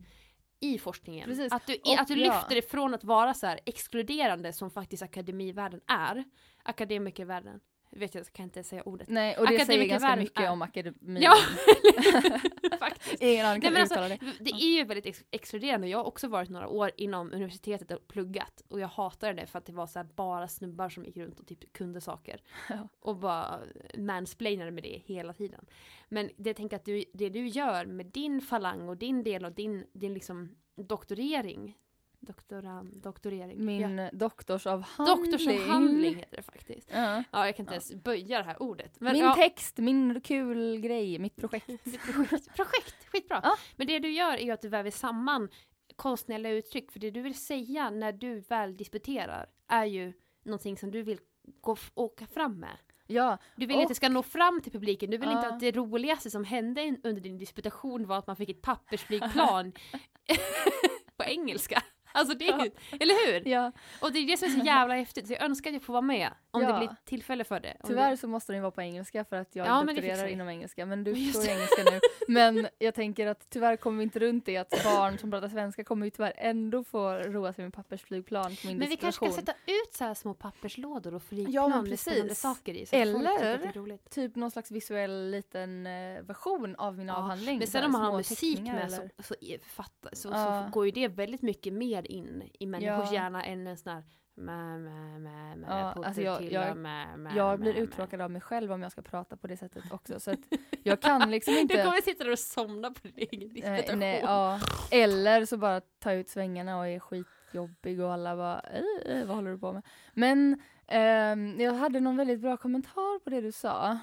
Speaker 1: i forskningen.
Speaker 2: Precis.
Speaker 1: Att du,
Speaker 2: Och
Speaker 1: att du lyfter det från att vara så här exkluderande som faktiskt akademivärlden är. Akademikervärlden. Vet jag, kan inte säga ordet.
Speaker 2: Nej, och det säger ganska
Speaker 1: Akademikervärlden
Speaker 2: mycket
Speaker 1: är-
Speaker 2: om akademin.
Speaker 1: Ja, faktiskt.
Speaker 2: Ingen
Speaker 1: Nej,
Speaker 2: kan
Speaker 1: alltså,
Speaker 2: uttala det.
Speaker 1: det är ju väldigt ex- exkluderande. Jag har också varit några år inom universitetet och pluggat. Och jag hatade det för att det var så här bara snubbar som gick runt och typ kunde saker.
Speaker 2: Ja.
Speaker 1: Och bara mansplainade med det hela tiden. Men det jag tänker att du, det du gör med din falang och din del och din, din liksom doktorering. Doktora, doktorering.
Speaker 2: Min
Speaker 1: ja.
Speaker 2: doktorsavhandling.
Speaker 1: Doktorsavhandling heter det faktiskt.
Speaker 2: Ja.
Speaker 1: Ja, jag kan inte ens böja det här ordet. Men,
Speaker 2: min
Speaker 1: ja,
Speaker 2: text, min kul grej, mitt projekt.
Speaker 1: Projekt, projekt, skitbra.
Speaker 2: Ja.
Speaker 1: Men det du gör är att du väver samman konstnärliga uttryck, för det du vill säga när du väl disputerar är ju någonting som du vill gå åka fram med.
Speaker 2: Ja,
Speaker 1: Du vill
Speaker 2: Och-
Speaker 1: att det ska nå fram till publiken, du vill inte
Speaker 2: Ja.
Speaker 1: att det roligaste som hände under din disputation var att man fick ett pappersflygplan på engelska. Alltså det är ju, eller hur?
Speaker 2: ja.
Speaker 1: Och det är det som är så jävla häftigt, så jag önskar att jag får vara med om
Speaker 2: Ja.
Speaker 1: det blir tillfälle för det.
Speaker 2: Tyvärr
Speaker 1: det...
Speaker 2: så måste den vara på engelska för att jag
Speaker 1: Ja,
Speaker 2: doktorerar inom engelska. Men du förstår engelska nu. Men jag tänker att tyvärr kommer vi inte runt det att barn som pratar svenska kommer ju tyvärr ändå få roa sig med pappersflygplan på min
Speaker 1: Men vi kanske ska
Speaker 2: disputation.
Speaker 1: sätta ut så här små papperslådor och flygplan
Speaker 2: Ja, men
Speaker 1: med saker i.
Speaker 2: Eller-. Typ någon slags visuell liten eh, version av min
Speaker 1: Ja,
Speaker 2: avhandling.
Speaker 1: Men sen om man har musik med
Speaker 2: eller-
Speaker 1: så, så, fatta, så,
Speaker 2: Ja.
Speaker 1: så går ju det väldigt mycket mer in i människors
Speaker 2: Ja.
Speaker 1: hjärna än en sån här mä, mä, mä, mä,
Speaker 2: Ja, alltså jag-
Speaker 1: till
Speaker 2: jag-
Speaker 1: och mä, mä,
Speaker 2: Jag blir uttråkad av mig själv om jag ska prata på det sättet också. Så att jag kan liksom inte...
Speaker 1: Du kommer sitta där och somna på din egen
Speaker 2: Eh,
Speaker 1: disputation.
Speaker 2: nej, ja. Eller så bara ta ut svängarna och är skitjobbig och alla bara "Eh, eh, vad håller du på med? Men ehm, jag hade någon väldigt bra kommentar på det du sa.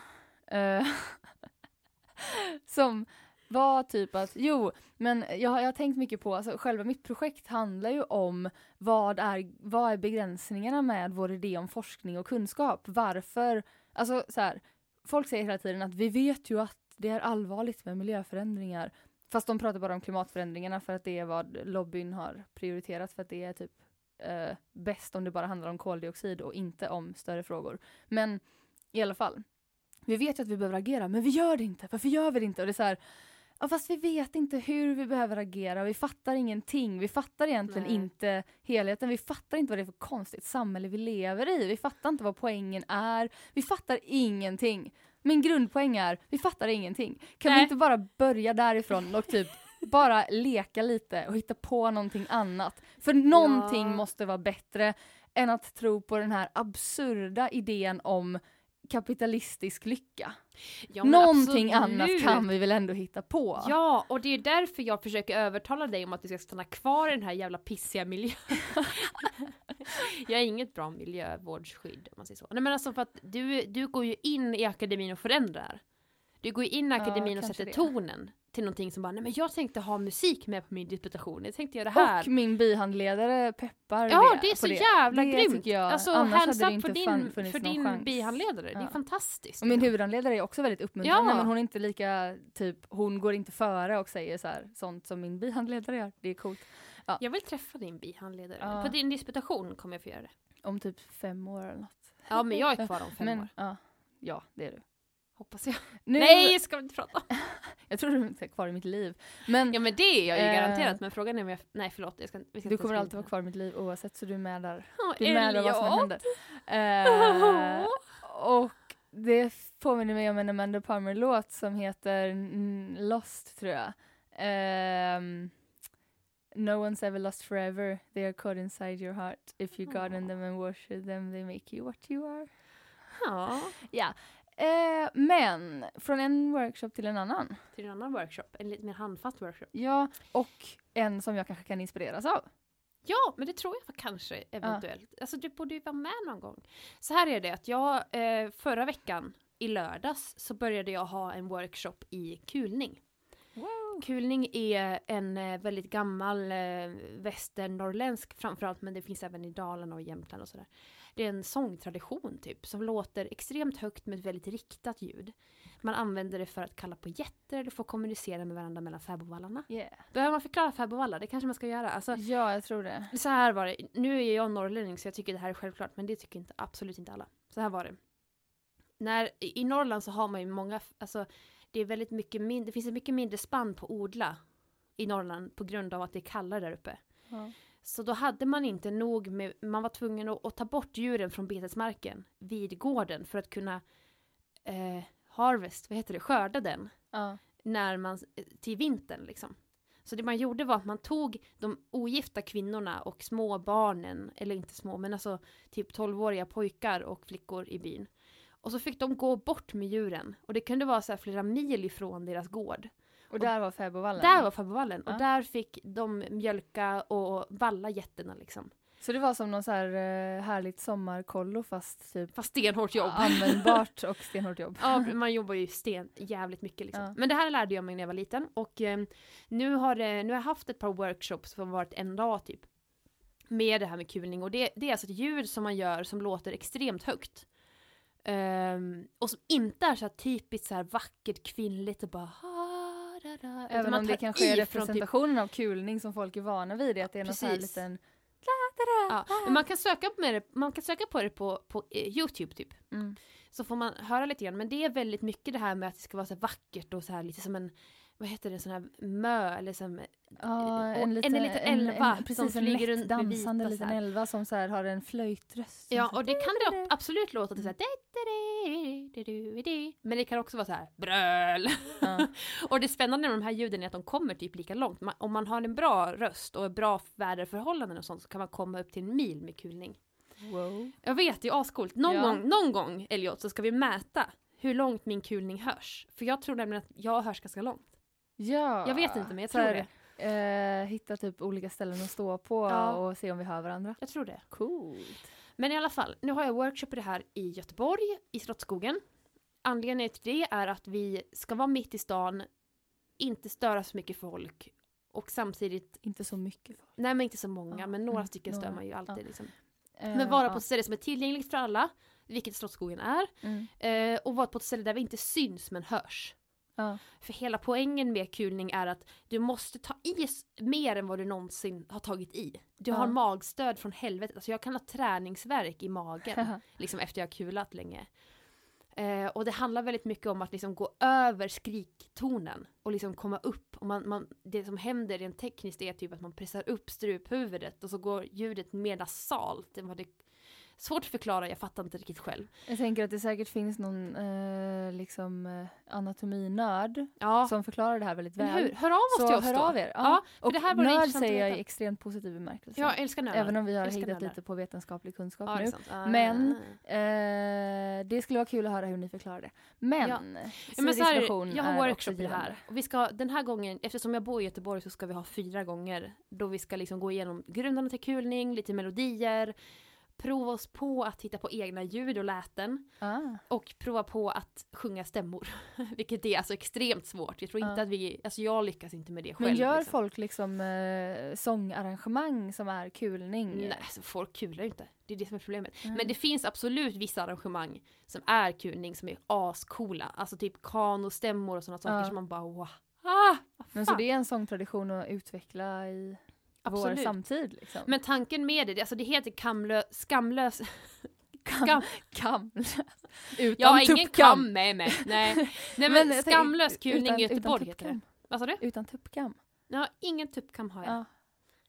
Speaker 2: Eh, som var typ att, jo, men jag, har- jag har tänkt mycket på, alltså själva mitt projekt handlar ju om vad är, vad är begränsningarna med vår idé om forskning och kunskap? Varför, alltså så här, folk säger hela tiden att vi vet ju att det är allvarligt med miljöförändringar. Fast de pratar bara om klimatförändringarna för att det är vad lobbyn har prioriterat för att det är typ eh, bäst om det bara handlar om koldioxid och inte om större frågor. Men i alla fall, vi vet ju att vi behöver agera, men vi gör det inte. Varför gör vi det inte? Och det är så här, ja, fast vi vet inte hur vi behöver agera, vi fattar ingenting, vi fattar egentligen
Speaker 1: Nej.
Speaker 2: inte helheten, vi fattar inte vad det är för konstigt samhälle vi lever i, vi fattar inte vad poängen är, vi fattar ingenting. Min grundpoäng är, vi fattar ingenting. Kan vi
Speaker 1: Nej.
Speaker 2: inte bara börja därifrån och typ bara leka lite och hitta på någonting annat? För någonting
Speaker 1: Ja.
Speaker 2: måste vara bättre än att tro på den här absurda idén om kapitalistisk lycka.
Speaker 1: Ja,
Speaker 2: Någonting
Speaker 1: absolut.
Speaker 2: annat kan vi väl ändå hitta på?
Speaker 1: Ja, och det är därför jag försöker övertala dig om att du ska stanna kvar i den här jävla pissiga miljön. jag är inget bra miljövårdsskydd om man säger så. Nej men alltså för att du, du går ju in i akademin och förändrar. Du går in i
Speaker 2: Ja,
Speaker 1: akademin och
Speaker 2: kanske
Speaker 1: sätter
Speaker 2: det.
Speaker 1: tonen till någonting som bara, nej men jag tänkte ha musik med på min disputation, jag tänkte göra det här.
Speaker 2: Och min bihandledare peppar
Speaker 1: Ja,
Speaker 2: det
Speaker 1: är så
Speaker 2: det.
Speaker 1: jävla
Speaker 2: det
Speaker 1: grymt!
Speaker 2: jag.
Speaker 1: Alltså hands up för din, för din bihandledare, det är
Speaker 2: Ja.
Speaker 1: fantastiskt.
Speaker 2: Och min huvudhandledare är också väldigt uppmuntrande
Speaker 1: Ja.
Speaker 2: men hon är inte lika, typ, hon går inte före och säger så här, sånt som min bihandledare gör. Det är coolt.
Speaker 1: Jag vill träffa din bihandledare.
Speaker 2: Ja.
Speaker 1: På din disputation kommer jag få göra det.
Speaker 2: Om typ fem år eller något.
Speaker 1: Ja men jag är kvar om fem
Speaker 2: men,
Speaker 1: år.
Speaker 2: Ja, ja, det är du.
Speaker 1: Hoppas jag.
Speaker 2: Nu,
Speaker 1: Nej, ska vi inte prata.
Speaker 2: Jag tror du är kvar i mitt liv. Men
Speaker 1: Ja men det är jag ju
Speaker 2: Eh.
Speaker 1: garanterat, men frågan är om jag... Nej förlåt, jag ska, vi ska
Speaker 2: du kommer alltid vara kvar i mitt liv oavsett så du är med där.
Speaker 1: Ja,
Speaker 2: Du är med där vad som än händer. Eh, och det påminner mig om en Amanda Palmer-låt som heter Lost tror jag. Ehm, no one's ever lost forever. They are caught inside your heart. If you garden them and worship them they make you what you are.
Speaker 1: Ja,
Speaker 2: Ja. Eh, men från en workshop till en annan.
Speaker 1: till en annan workshop, en lite mer handfast workshop.
Speaker 2: Ja, och en som jag kanske kan inspireras av.
Speaker 1: Ja, men det tror jag kanske eventuellt. Alltså du borde ju vara med någon gång. Så här är det att jag eh, förra veckan i lördags så började jag ha en workshop i kulning.
Speaker 2: Wow.
Speaker 1: Kulning är en eh, väldigt gammal eh, västernorrländsk framförallt men det finns även i Dalarna och Jämtland och sådär. Det är en sångtradition typ som låter extremt högt med ett väldigt riktat ljud. Man använder det för att kalla på jätter eller att kommunicera med varandra mellan fäbodvallarna.
Speaker 2: Yeah.
Speaker 1: Behöver man förklara fäbodvallar? Det kanske man ska göra. Alltså,
Speaker 2: Ja, jag tror det.
Speaker 1: så här var det. Nu är jag norrlänning så jag tycker det här är självklart men det tycker inte, absolut inte alla. Så här var det. När, I Norrland så har man ju många, alltså det är väldigt mycket mindre, det finns ett mycket mindre spann på odla i Norrland på grund av att det är kallare där uppe.
Speaker 2: Ja.
Speaker 1: Så då hade man inte nog med, man var tvungen att, att ta bort djuren från betesmarken vid gården för att kunna eh, harvest, vad heter det, skörda den
Speaker 2: Ja.
Speaker 1: när man, till vintern liksom. Så det man gjorde var att man tog de ogifta kvinnorna och små barnen, eller inte små, men alltså typ 12-åriga pojkar och flickor i byn. Och så fick de gå bort med djuren. Och det kunde vara så här flera mil ifrån deras gård.
Speaker 2: Och där var fäbodvallen?
Speaker 1: Där var fäbodvallen.
Speaker 2: Ja.
Speaker 1: Och där fick de mjölka och valla getterna liksom.
Speaker 2: Så det var som någon så här eh, härligt sommarkollo fast typ
Speaker 1: Fast stenhårt jobb.
Speaker 2: användbart och stenhårt jobb.
Speaker 1: Ja, man jobbar ju sten jävligt mycket liksom.
Speaker 2: Ja.
Speaker 1: Men det här lärde jag mig när jag var liten och eh, nu, har, det- nu har jag haft ett par workshops som varit en dag typ. Med det här med kulning och det, det är alltså ett ljud som man gör som låter extremt högt. Ehm, och som inte är så typiskt så här vackert kvinnligt och bara ha, da, da,
Speaker 2: Även om det kanske är
Speaker 1: typ-
Speaker 2: representationen av kulning som folk är vana vid, att det är någon sån
Speaker 1: Precis.
Speaker 2: liten...
Speaker 1: Ja, men man kan söka på det, man kan söka på det på, på eh, Youtube typ.
Speaker 2: Mm.
Speaker 1: Så får man höra lite grann. Men det är väldigt mycket det här med att det ska vara så vackert och så här lite som en, vad heter det, sån här mö eller som
Speaker 2: Ja,
Speaker 1: Och
Speaker 2: en liten,
Speaker 1: liten älva som
Speaker 2: precis, en
Speaker 1: flyger runt
Speaker 2: dansande
Speaker 1: vita
Speaker 2: liten älva som så här har en flöjtröst. som
Speaker 1: Ja, och det kan det ab- absolut låta till så här. Men det kan också vara så här bröl.
Speaker 2: Ja.
Speaker 1: och det spännande med de här ljuden är att de kommer typ lika långt. Om man har en bra röst och bra väderförhållanden och sånt så kan man komma upp till en mil med kulning.
Speaker 2: Wow.
Speaker 1: Jag vet, det är ascoolt. Någon,
Speaker 2: Ja.
Speaker 1: gång, någon gång, Elliot, så ska vi mäta hur långt min kulning hörs. För jag tror nämligen att jag hörs ganska långt.
Speaker 2: Ja.
Speaker 1: Jag vet inte, men jag tror
Speaker 2: här,
Speaker 1: det.
Speaker 2: Eh, hitta typ olika ställen att stå på
Speaker 1: Ja.
Speaker 2: och se om vi hör varandra.
Speaker 1: Jag tror det.
Speaker 2: Coolt.
Speaker 1: Men i alla fall, nu har jag workshop i det här i Göteborg, i Slottsskogen. Anledningen till det är att vi ska vara mitt i stan, inte störa så mycket folk och samtidigt,
Speaker 2: Inte så mycket folk.
Speaker 1: nej men inte så många,
Speaker 2: Ja,
Speaker 1: men några
Speaker 2: mm,
Speaker 1: stycken stör man ju alltid.
Speaker 2: ja.
Speaker 1: Liksom.
Speaker 2: Eh,
Speaker 1: Men vara på ett ställe som är tillgängligt för alla, vilket Slottsskogen är,
Speaker 2: Mm.
Speaker 1: eh, och vara på ett ställe där vi inte syns men hörs.
Speaker 2: Ja.
Speaker 1: För hela poängen med kulning är att du måste ta i mer än vad du någonsin har tagit i. Du har
Speaker 2: Ja.
Speaker 1: magstöd från helvetet, alltså jag kan ha träningsverk i magen liksom efter jag har kulat länge. Eh, och det handlar väldigt mycket om att liksom gå över skriktonen och liksom komma upp. Och man, man, det som händer rent tekniskt är typ att man pressar upp struphuvudet och så går ljudet mer nasalt än vad det Svårt att förklara, jag fattar inte riktigt själv.
Speaker 2: Jag tänker att det säkert finns någon eh, liksom eh, anatominörd
Speaker 1: Ja,
Speaker 2: som förklarar det här väldigt väl.
Speaker 1: hur? Hör av oss
Speaker 2: Så
Speaker 1: till oss
Speaker 2: hör
Speaker 1: då.
Speaker 2: av er. Ja.
Speaker 1: Ja,
Speaker 2: och
Speaker 1: det här vore
Speaker 2: nörd säger jag i extremt positiv bemärkelse.
Speaker 1: Jag älskar nördar.
Speaker 2: Även om vi har hejdat
Speaker 1: nördar.
Speaker 2: lite på vetenskaplig kunskap
Speaker 1: Ja,
Speaker 2: nu.
Speaker 1: Ah.
Speaker 2: Men- Eh, det skulle vara kul att höra hur ni förklarar det. Men,
Speaker 1: Ja.
Speaker 2: ja.
Speaker 1: Ja, men så här, jag har workshop i det här. Och vi ska, den här gången, eftersom jag bor i Göteborg så ska vi ha fyra gånger. Då vi ska liksom gå igenom grunderna till kulning, lite melodier, prova oss på att hitta på egna ljud och läten.
Speaker 2: Ah.
Speaker 1: Och prova på att sjunga stämmor. Vilket är alltså extremt svårt. Jag tror inte
Speaker 2: Ja.
Speaker 1: att vi, alltså jag lyckas inte med det själv.
Speaker 2: Men gör
Speaker 1: liksom.
Speaker 2: folk liksom eh, sångarrangemang som är kulning?
Speaker 1: Nej, alltså folk kular ju inte. Det är det som är problemet.
Speaker 2: Mm.
Speaker 1: Men det finns absolut vissa arrangemang som är kulning som är ascoola. Alltså typ kanostämmor och sådana saker
Speaker 2: Ja.
Speaker 1: som man bara wow. Ah,
Speaker 2: Men så det är en sångtradition att utveckla i vår
Speaker 1: Absolut.
Speaker 2: samtid liksom?
Speaker 1: Men tanken med det, alltså det heter kamlö, skamlös...
Speaker 2: Kam, kam. Utan
Speaker 1: Jag har ingen kam med mig. Nej, Nej men,
Speaker 2: tänker,
Speaker 1: skamlös kulning
Speaker 2: utan-
Speaker 1: i Göteborg
Speaker 2: utan
Speaker 1: heter det. Vad sa du?
Speaker 2: Utan tuppkam.
Speaker 1: Ja, ingen tuppkam har jag.
Speaker 2: Ja.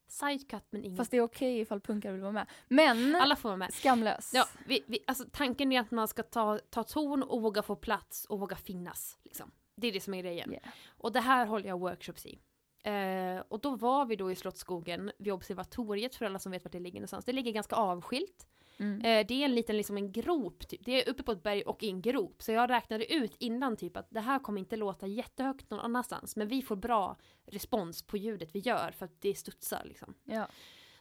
Speaker 1: Sidecut men ingen.
Speaker 2: Fast det är okej ifall punkare vill vara med. Men
Speaker 1: Alla får vara med.
Speaker 2: skamlös.
Speaker 1: Ja, vi, vi, alltså tanken är att man ska ta, ta ton och våga få plats och våga finnas. Liksom. Det är det som är grejen.
Speaker 2: Yeah.
Speaker 1: Och det här håller jag workshops i. Eh, och då var vi då i Slottsskogen vid observatoriet för alla som vet vart det ligger någonstans. Det ligger ganska avskilt.
Speaker 2: Mm.
Speaker 1: Eh, det är en liten liksom en grop, typ. det är uppe på ett berg och i en grop. Så jag räknade ut innan typ att det här kommer inte låta jättehögt någon annanstans. Men vi får bra respons på ljudet vi gör för att det studsar liksom.
Speaker 2: Ja.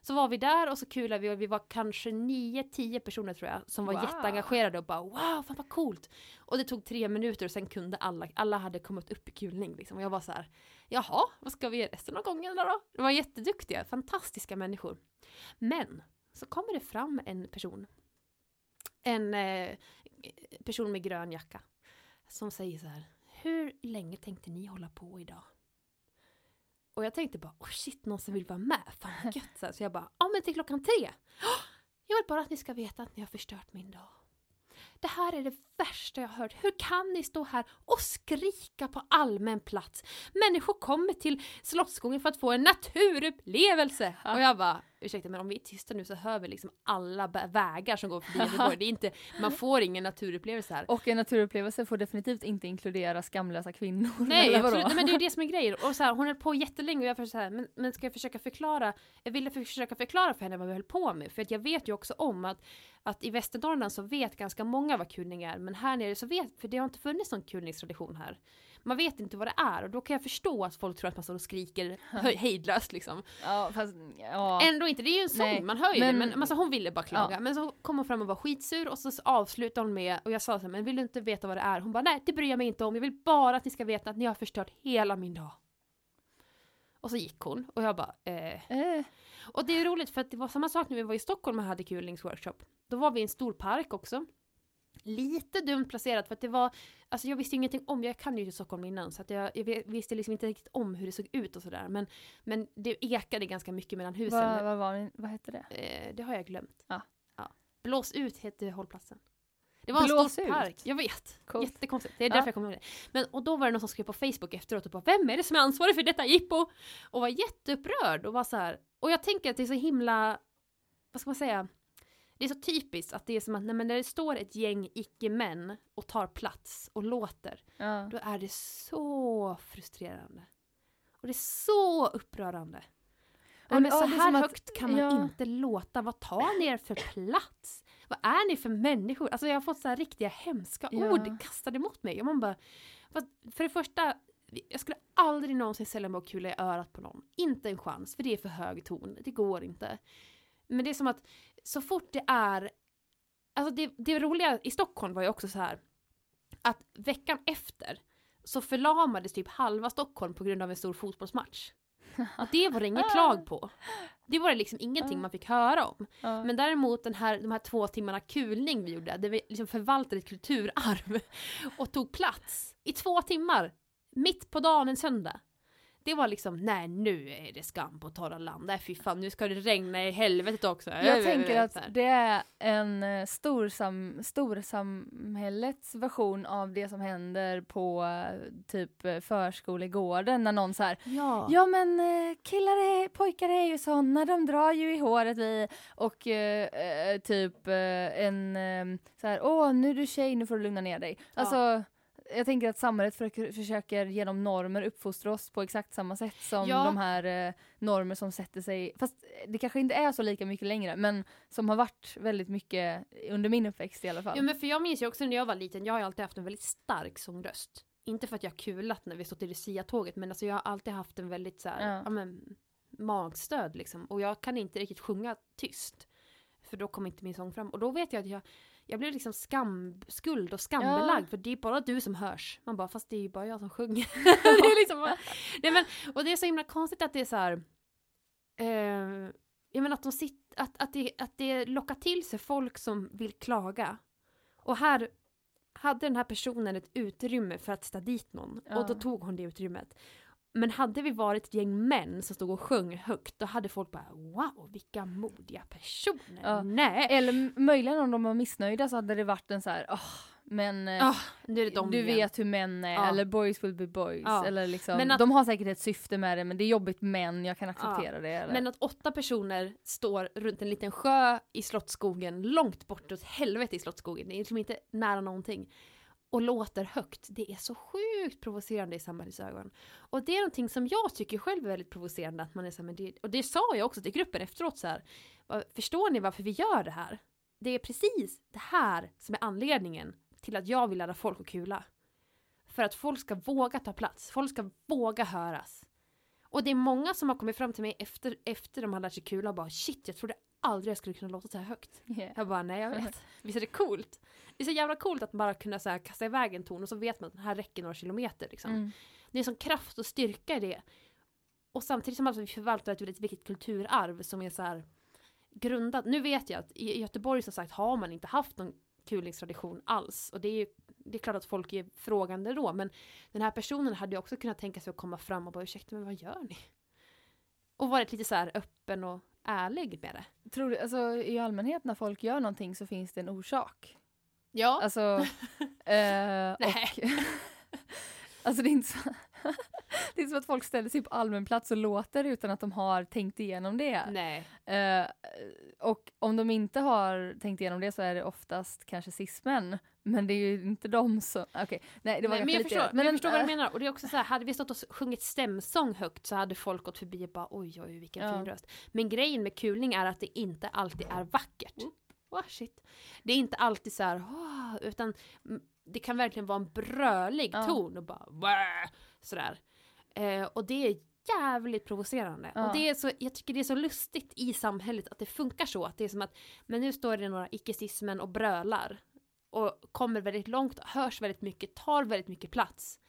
Speaker 1: Så var vi där och så kulade vi och vi var kanske 9-10 personer tror jag som var
Speaker 2: Wow.
Speaker 1: jätteengagerade och bara wow, fan vad coolt. Och det tog tre minuter och sen kunde alla, alla hade kommit upp i kulning liksom. Och jag var så här, jaha, vad ska vi göra resten av gången då? De var jätteduktiga, fantastiska människor. Men så kommer det fram en person. En eh, person med grön jacka. Som säger så här, hur länge tänkte ni hålla på idag? Och jag tänkte bara, oh shit, någon som vill vara med, fan vad gött. Så, här, så jag bara, ja men till klockan tre. "Åh, Jag vill bara att ni ska veta att ni har förstört min dag. Det här är det värsta jag har hört. Hur kan ni stå här och skrika på allmän plats? Människor kommer till Slottsskogen för att få en naturupplevelse. Och jag bara, ursäkta men om vi är tysta nu så hör vi liksom alla vägar som går förbi Göteborg. Det är inte, man får ingen naturupplevelse här.
Speaker 2: Och en naturupplevelse får definitivt inte inkludera skamlösa kvinnor.
Speaker 1: Nej, absolut. Nej, men det är ju det som är grejen. Och så här, hon höll på jättelänge och jag försökte så här, men, men ska jag försöka förklara? Jag ville försöka förklara för henne vad vi höll på med. För att jag vet ju också om att, att i Västernorrland så vet ganska många vad kulning är. Men här nere så vet, för det har inte funnits någon kulningstradition här. Man vet inte vad det är och då kan jag förstå att folk tror att man står och skriker hejdlöst liksom.
Speaker 2: Ja, fast, ja.
Speaker 1: Ändå inte, det är ju en sång,
Speaker 2: Nej,
Speaker 1: man hör ju
Speaker 2: men-
Speaker 1: det. Men alltså, hon ville bara klaga.
Speaker 2: Ja.
Speaker 1: Men så kom hon fram och var skitsur och så avslutade hon med, och jag sa så här, men vill du inte veta vad det är? Hon bara, nej det bryr jag mig inte om, jag vill bara att ni ska veta att ni har förstört hela min dag. Och så gick hon och jag bara, eh.
Speaker 2: Eh,
Speaker 1: Och det är roligt för att det var samma sak när vi var i Stockholm och hade kulningsworkshop. Då var vi i en stor park också. Lite dumt placerat för att det var, alltså jag visste ju ingenting om, jag kan ju inte Stockholm innan så att jag, jag visste liksom inte riktigt om hur det såg ut och sådär. Men, men det ekade ganska mycket mellan husen.
Speaker 2: vad, vad, var vad hette det?
Speaker 1: Eh, det har jag glömt.
Speaker 2: Ja.
Speaker 1: Blås ut hette hållplatsen. Det var en
Speaker 2: Blås
Speaker 1: stor
Speaker 2: ut?
Speaker 1: park. Jag vet.
Speaker 2: Coolt.
Speaker 1: Jättekonstigt. Det är
Speaker 2: Ja.
Speaker 1: därför jag kommer ihåg det. Men, och då var det någon som skrev på Facebook efteråt och bara Vem är det som är ansvarig för detta jippo? Och var jätteupprörd och var så här. Och jag tänker att det är så himla, vad ska man säga? Det är så typiskt att det är som att nej, men när det står ett gäng icke-män och tar plats och låter,
Speaker 2: Ja.
Speaker 1: då är det så frustrerande. Och det är så upprörande. Nej, men
Speaker 2: ja,
Speaker 1: så
Speaker 2: är
Speaker 1: här
Speaker 2: som att-
Speaker 1: högt kan man
Speaker 2: ja.
Speaker 1: inte låta. Vad tar ni er för plats? Vad är ni för människor? Alltså jag har fått så här riktiga hemska
Speaker 2: Ja.
Speaker 1: ord kastade mot mig. Och man bara, för det första, jag skulle aldrig någonsin ställa mig och kula i örat på någon. Inte en chans, för det är för hög ton. Det går inte. Men det är som att så fort det är, alltså det, det roliga i Stockholm var ju också så här att veckan efter så förlamades typ halva Stockholm på grund av en stor fotbollsmatch. Och det var det inget klag på. Det var det liksom ingenting man fick höra om. Men däremot den här, de här två timmarna kulning vi gjorde, där vi liksom förvaltade ett kulturarv och tog plats i två timmar, mitt på dagen en söndag. Det var liksom, nej nu är det skam på torra land, nej fy fan nu ska det regna i helvetet också.
Speaker 2: Jag tänker att det är en eh, stor, sam, stor samhällets version av det som händer på eh, typ eh, förskolegården när någon så här
Speaker 1: Ja.
Speaker 2: Ja men killar är, pojkar är ju såna, de drar ju i håret vi och eh, typ en så här, åh nu är du tjej, nu får du lugna ner dig.
Speaker 1: Ja.
Speaker 2: Jag tänker att samhället försöker, försöker genom normer uppfostra oss på exakt samma sätt som
Speaker 1: Ja.
Speaker 2: de här eh, normer som sätter sig, fast det kanske inte är så lika mycket längre, men som har varit väldigt mycket under min uppväxt i alla fall.
Speaker 1: Ja men för jag minns ju också när jag var liten, jag har alltid haft en väldigt stark sångröst. Inte för att jag har kulat när vi stått i Lucia-tåget men alltså jag har alltid haft en väldigt så här,
Speaker 2: Ja.
Speaker 1: ja. men, magstöd liksom. Och jag kan inte riktigt sjunga tyst. För då kommer inte min sång fram. Och då vet jag att jag, jag blev liksom skam, skuld och skambelagd för det är bara du som hörs. Man bara, fast det är ju bara jag som sjunger. det är liksom bara, nej men, och det är så himla konstigt att det är så här. Eh, jag menar att de sitter, att, att, det, att det lockar till sig folk som vill klaga. Och här hade den här personen ett utrymme för att ställa dit någon.
Speaker 2: Ja.
Speaker 1: Och då tog hon det utrymmet. Men hade vi varit ett gäng män som stod och sjöng högt, då hade folk bara wow, vilka modiga personer.
Speaker 2: Ja.
Speaker 1: Nej!
Speaker 2: Eller möjligen om de var missnöjda så hade det varit en så här, åh, men
Speaker 1: Ah, nu är det de
Speaker 2: du
Speaker 1: igen.
Speaker 2: vet hur män är,
Speaker 1: Ja.
Speaker 2: eller boys will be boys.
Speaker 1: Ja.
Speaker 2: Eller liksom,
Speaker 1: Men att-
Speaker 2: De har säkert ett syfte med det men det är jobbigt men jag kan acceptera det. Eller?
Speaker 1: Men att åtta personer står runt en liten sjö i Slottsskogen, långt bort åt helvete i Slottsskogen, det är liksom inte nära någonting. Och låter högt, det är så sjukt provocerande i samhällets ögon. Och det är någonting som jag tycker själv är väldigt provocerande, att man är så här, det, och det sa jag också till gruppen efteråt så här, förstår ni varför vi gör det här? Det är precis det här som är anledningen till att jag vill lära folk att kula. För att folk ska våga ta plats, folk ska våga höras. Och det är många som har kommit fram till mig efter, efter de har lärt sig kula och bara shit, jag trodde aldrig jag skulle kunna låta så här högt.
Speaker 2: Yeah.
Speaker 1: Jag bara nej jag vet. Visst är det coolt? Det är så jävla coolt att bara kunna så här, kasta iväg en ton och så vet man att den här räcker några kilometer. Liksom.
Speaker 2: Mm.
Speaker 1: Det är sån kraft och styrka i det. Och samtidigt som alltså vi förvaltar ett väldigt viktigt kulturarv som är så här grundat. Nu vet jag att i Göteborg som sagt har man inte haft någon kulingstradition alls. Och det är ju det är klart att folk är frågande då. Men den här personen hade ju också kunnat tänka sig att komma fram och bara ursäkta men vad gör ni? Och varit lite så här öppen och ärlig med det.
Speaker 2: Tror du, alltså i allmänhet när folk gör någonting så finns det en orsak.
Speaker 1: Ja.
Speaker 2: Alltså, eh, och, alltså det är inte så, det är så att folk ställer sig på allmän plats och låter utan att de har tänkt igenom det. Eh, och om de inte har tänkt igenom det så är det oftast kanske cismen. Men det är ju inte de som, okej, nej det var
Speaker 1: Nej, men jag
Speaker 2: lite.
Speaker 1: förstår, men jag förstår vad du
Speaker 2: eh,
Speaker 1: menar. Och det är också så här, hade vi stått och sjungit stämsång högt så hade folk gått förbi och bara oj oj vilken
Speaker 2: Ja.
Speaker 1: fin röst. Men grejen med kulning är att det inte alltid är vackert. Oh, shit. Det är inte alltid så här, "Åh", utan det kan verkligen vara en brölig
Speaker 2: Ja.
Speaker 1: ton och bara "Wah", sådär. Eh, och det är jävligt provocerande.
Speaker 2: Ja.
Speaker 1: Och det är så, jag tycker det är så lustigt i samhället att det funkar så. Att det är som att, men nu står det några icke-cismen och brölar. Och kommer väldigt långt, hörs väldigt mycket, tar väldigt mycket plats.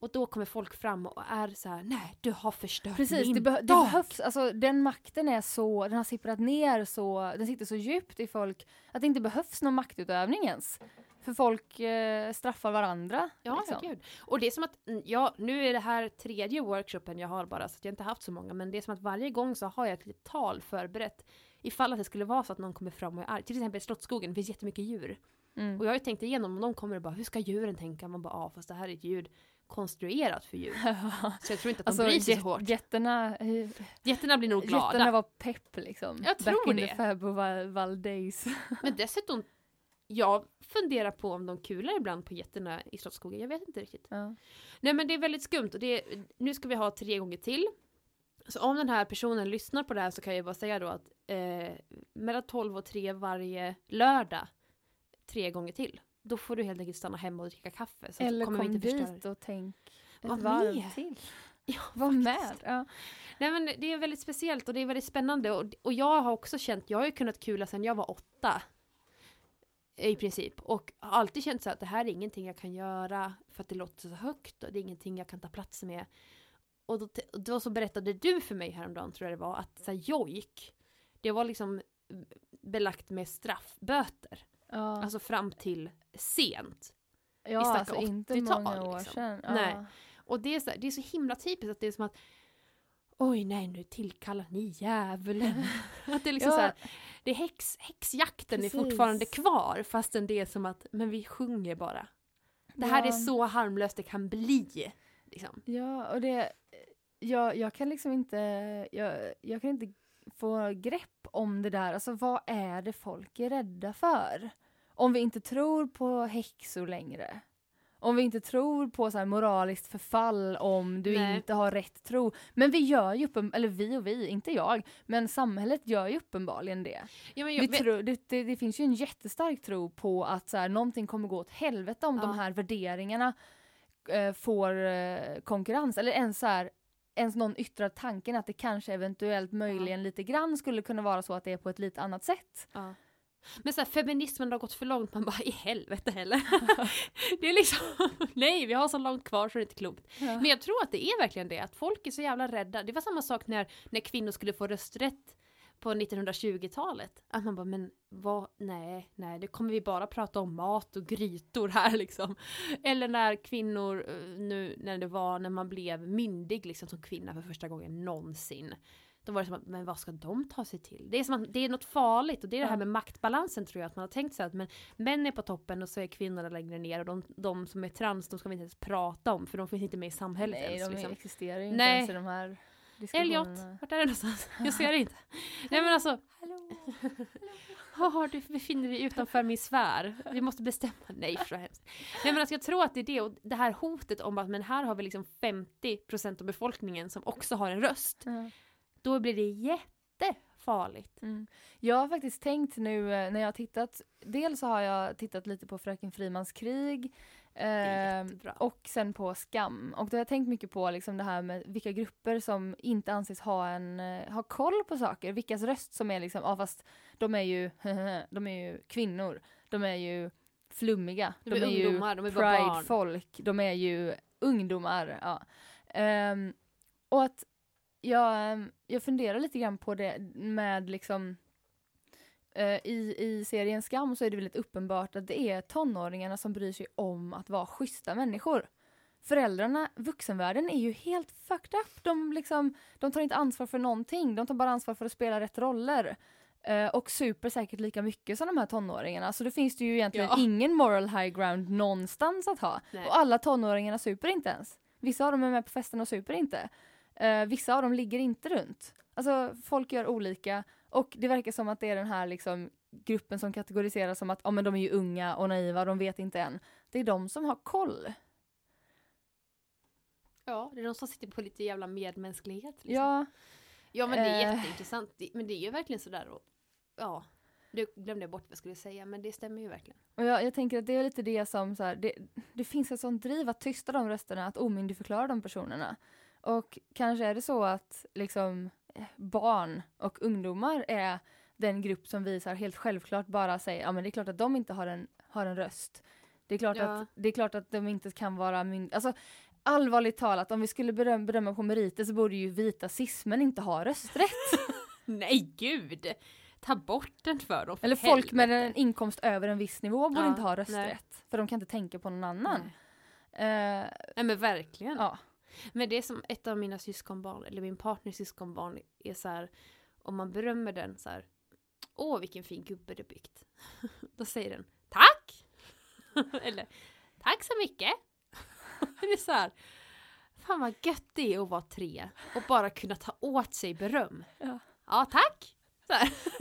Speaker 1: Och då kommer folk fram och är så här, nej du har förstört
Speaker 2: Precis,
Speaker 1: min
Speaker 2: det,
Speaker 1: dag.
Speaker 2: behövs, alltså den makten är så, den har sipprat ner så, den sitter så djupt i folk att det inte behövs någon maktutövning ens. För folk eh, straffar varandra.
Speaker 1: Ja,
Speaker 2: liksom.
Speaker 1: gud. Och det är som att, ja, nu är det här tredje workshopen jag har bara, så att jag inte haft så många, men det är som att varje gång så har jag ett litet tal förberett. Ifall att det skulle vara så att någon kommer fram och är arg. Till exempel i Slottsskogen, det finns jättemycket djur.
Speaker 2: Mm.
Speaker 1: Och jag har ju tänkt igenom, om de kommer och bara, hur ska djuren tänka? Man bara, ja fast det här är ett ljud konstruerat för djur. Så jag tror inte att de
Speaker 2: Alltså
Speaker 1: bryr sig så hårt.
Speaker 2: jätterna, eh,
Speaker 1: Jätterna blir nog glada.
Speaker 2: jätterna var pepp liksom.
Speaker 1: Jag
Speaker 2: Back
Speaker 1: tror
Speaker 2: in
Speaker 1: det.
Speaker 2: the Fab och Val, Val days.
Speaker 1: Men dessutom, jag funderar på om de kular ibland på getterna i Slottsskogen. Jag vet inte riktigt.
Speaker 2: Ja.
Speaker 1: Nej men det är väldigt skumt och det är, nu ska vi ha tre gånger till. Så om den här personen lyssnar på det här så kan jag bara säga då att eh, mellan 12 och 3 varje lördag, tre gånger till. Då får du helt enkelt stanna hemma och dricka kaffe. Så
Speaker 2: Eller
Speaker 1: kommer
Speaker 2: kom
Speaker 1: inte
Speaker 2: dit och tänk ett
Speaker 1: Var
Speaker 2: varv
Speaker 1: med.
Speaker 2: till.
Speaker 1: Ja,
Speaker 2: Var med. Ja.
Speaker 1: Nej men det är väldigt speciellt och det är väldigt spännande och, och jag har också känt, jag har ju kunnat kula sedan jag var åtta. I princip. Och har alltid känt så att det här är ingenting jag kan göra för att det låter så högt och det är ingenting jag kan ta plats med. Och då, då så berättade du för mig häromdagen tror jag det var att så här, jojk, det var liksom belagt med straffböter.
Speaker 2: Ja,
Speaker 1: Alltså fram till sent.
Speaker 2: ja alltså inte
Speaker 1: 80-tal,
Speaker 2: många år
Speaker 1: liksom.
Speaker 2: sedan. Ja.
Speaker 1: Nej. Och det är, så, det är så himla typiskt att det är som att Oj nej nu tillkallar ni djävulen. att det är liksom
Speaker 2: Ja.
Speaker 1: så här, det är häx, häxjakten
Speaker 2: Precis.
Speaker 1: är fortfarande kvar fastän det är som att, men vi sjunger bara. Det här
Speaker 2: Ja.
Speaker 1: är så harmlöst det kan bli. Liksom.
Speaker 2: Ja, och det... Jag, jag kan liksom inte... Jag, jag kan inte få grepp om det där. Alltså vad är det folk är rädda för? Om vi inte tror på häxor längre. Om vi inte tror på så här moraliskt förfall om du
Speaker 1: Nej.
Speaker 2: inte har rätt tro. Men vi gör ju uppen, eller vi och vi, inte jag, men samhället gör ju uppenbarligen det.
Speaker 1: Ja, men
Speaker 2: Vi
Speaker 1: jag, vet-
Speaker 2: tror, det, det, det finns ju en jättestark tro på att så här, någonting kommer gå åt helvete om
Speaker 1: Ja.
Speaker 2: de här värderingarna eh, får eh, konkurrens. Eller ens, så här, ens någon yttrar tanken att det kanske eventuellt möjligen lite grann skulle kunna vara så att det är på ett lite annat sätt.
Speaker 1: ja. Men så här, feminismen har gått för långt, man bara i helvete heller. det är liksom, nej vi har så långt kvar så det är inte klokt. Men jag tror att det är verkligen det, att folk är så jävla rädda. Det var samma sak när, när kvinnor skulle få rösträtt på 1920-talet. Att man bara, men vad, nej, nej, det kommer vi bara prata om mat och grytor här liksom. Eller när kvinnor, eh, nu när det var när man blev myndig liksom som kvinna för första gången någonsin. Då var det som att, men vad ska de ta sig till? Det är som att det är något farligt och det är det här med maktbalansen tror jag att man har tänkt sig att men män är på toppen och så är kvinnorna längre ner och de, de som är trans de ska vi inte ens prata om för de finns inte med i samhället
Speaker 2: Nej,
Speaker 1: ens.
Speaker 2: de
Speaker 1: liksom.
Speaker 2: existerar inte
Speaker 1: Nej.
Speaker 2: ens i de här
Speaker 1: Elliot, vart är du någonstans? Jag ser dig inte. Nej men alltså,
Speaker 2: Hallå?
Speaker 1: haha, du befinner dig utanför min sfär. Vi måste bestämma. Nej, så hemskt. Nej men alltså jag tror att det är det och det här hotet om att men här har vi liksom 50% av befolkningen som också har en röst.
Speaker 2: Ja.
Speaker 1: Då blir det farligt.
Speaker 2: Mm. Jag har faktiskt tänkt nu eh, när jag har tittat, dels har jag tittat lite på Fröken Frimans krig eh, och sen på Skam. Och då har jag tänkt mycket på liksom det här med vilka grupper som inte anses ha, en, eh, ha koll på saker. Vilkas röst som är liksom, ja fast de är ju, de är ju kvinnor. De är ju flummiga.
Speaker 1: De de är barn.
Speaker 2: pride-folk. De är ju ungdomar. Ja. Ehm, och att jag, ehm, jag funderar lite grann på det med liksom eh, i, I serien Skam så är det väldigt uppenbart att det är tonåringarna som bryr sig om att vara schyssta människor. Föräldrarna, vuxenvärlden är ju helt fucked up. De, liksom, de tar inte ansvar för någonting. De tar bara ansvar för att spela rätt roller. Eh, och super säkert lika mycket som de här tonåringarna. Så då finns det ju egentligen
Speaker 1: Ja.
Speaker 2: ingen moral high ground någonstans att ha.
Speaker 1: Nej.
Speaker 2: Och alla tonåringarna super inte ens. Vissa av dem är med på festen och super inte. Eh, vissa av dem ligger inte runt. Alltså folk gör olika och det verkar som att det är den här liksom, gruppen som kategoriseras som att oh, men de är ju unga och naiva, de vet inte än. Det är de som har koll.
Speaker 1: Ja, det är de som sitter på lite jävla medmänsklighet. Liksom.
Speaker 2: Ja,
Speaker 1: ja, men det är
Speaker 2: eh.
Speaker 1: jätteintressant. Men det är ju verkligen sådär och ja, nu glömde bort vad jag skulle säga, men det stämmer ju verkligen.
Speaker 2: och jag, jag tänker att det är lite det som så här, det, det finns ett sånt driv att tysta de rösterna, att omyndigförklara de personerna. Och kanske är det så att liksom eh, barn och ungdomar är den grupp som visar helt självklart bara säger ja men det är klart att de inte har en, har en röst. Det är klart,
Speaker 1: Ja.
Speaker 2: att, det är klart att de inte kan vara mynd- alltså allvarligt talat om vi skulle bedöma, bedöma på meriter så borde ju vita cismen inte ha rösträtt.
Speaker 1: Nej, gud! Ta bort den för dem. för
Speaker 2: Eller folk med
Speaker 1: helvete.
Speaker 2: en inkomst över en viss nivå borde
Speaker 1: Ja,
Speaker 2: inte ha
Speaker 1: nej.
Speaker 2: rösträtt. För de kan inte tänka på någon annan.
Speaker 1: Nej.
Speaker 2: Eh,
Speaker 1: Nej men verkligen.
Speaker 2: ja.
Speaker 1: Men det är som ett av mina syskonbarn, eller min partners syskonbarn, är så här, om man berömmer den så här, åh vilken fin gubbe du byggt. Då säger den, tack! eller, tack så mycket! det är så här, fan vad gött det är att vara tre och bara kunna ta åt sig beröm.
Speaker 2: Ja.
Speaker 1: Ja, tack!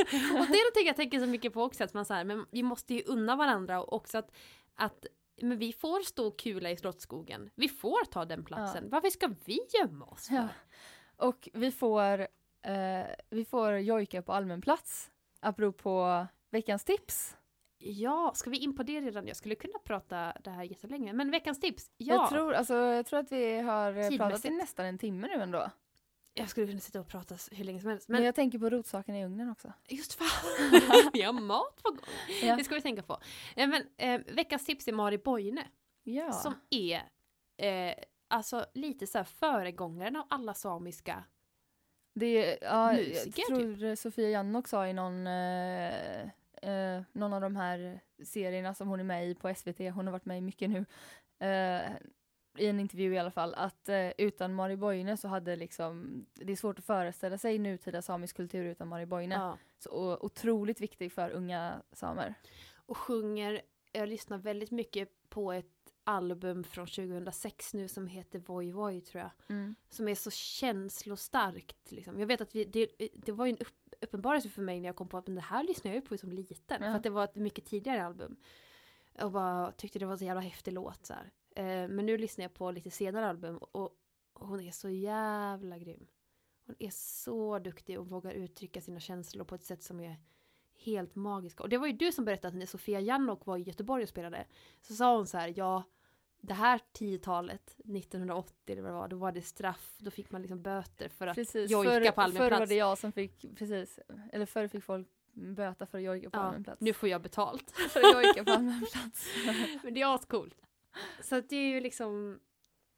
Speaker 1: Och det är någonting jag tänker så mycket på också, att man så här, men vi måste ju unna varandra och också att, att men vi får stå kula i Slottsskogen. Vi får ta den platsen. Varför ska vi gömma oss för?
Speaker 2: Ja. Och vi får, eh, vi får jojka på allmän plats. Apropå veckans tips.
Speaker 1: Ja, ska vi in på det redan? Jag skulle kunna prata det här jättelänge. Men veckans tips, ja.
Speaker 2: Jag, tror, alltså, jag tror att vi har eh, pratat i nästan en timme nu ändå.
Speaker 1: Jag skulle kunna sitta och prata hur länge som helst.
Speaker 2: Men,
Speaker 1: Men,
Speaker 2: jag tänker på rotsaken i ugnen också.
Speaker 1: just fan, vi har mat på gång.
Speaker 2: Ja.
Speaker 1: Det ska vi tänka på. Men eh, veckans tips är Mari Boine.
Speaker 2: Ja.
Speaker 1: Som är eh, alltså lite så här föregångaren av alla samiska.
Speaker 2: Det är, ja,
Speaker 1: Musiker,
Speaker 2: jag tror Sofia Jannok sa i någon, eh, eh, någon av de här serierna som hon är med i på SVT, hon har varit med i mycket nu, eh, i en intervju i alla fall, att eh, utan Mari Boine så hade liksom, det är svårt att föreställa sig nutida samisk kultur utan Mari Boine.
Speaker 1: Ja.
Speaker 2: Så o- otroligt viktig för unga samer.
Speaker 1: Och sjunger, jag lyssnar väldigt mycket på ett album från 2006 nu som heter Voi Voi tror jag. som är så känslostarkt. Liksom. Jag vet att vi, det, det var ju en upp, uppenbarelse för mig när jag kom på att men det här lyssnade jag ju på som liten.
Speaker 2: Ja.
Speaker 1: För att det var ett mycket tidigare album. Och bara tyckte det var så jävla häftig låt. Så här. Eh, men nu lyssnar jag på lite senare album och, hon är så jävla grym. Hon är så duktig och vågar uttrycka sina känslor på ett sätt som är helt magiska. Och det var ju du som berättade att när Sofia Jannok var i Göteborg och spelade så sa hon så här, ja det här tiotalet, 1980 eller vad det var, då var det straff, då fick man liksom böter för att
Speaker 2: Precis,
Speaker 1: jojka
Speaker 2: förr,
Speaker 1: på allmän
Speaker 2: förr var
Speaker 1: plats.
Speaker 2: det jag som fick, precis, eller förr fick folk böta för att jojka på
Speaker 1: ja,
Speaker 2: allmän plats.
Speaker 1: nu får jag betalt.
Speaker 2: för att jojka på allmän plats.
Speaker 1: Men det är ascoolt. Så att det är ju liksom,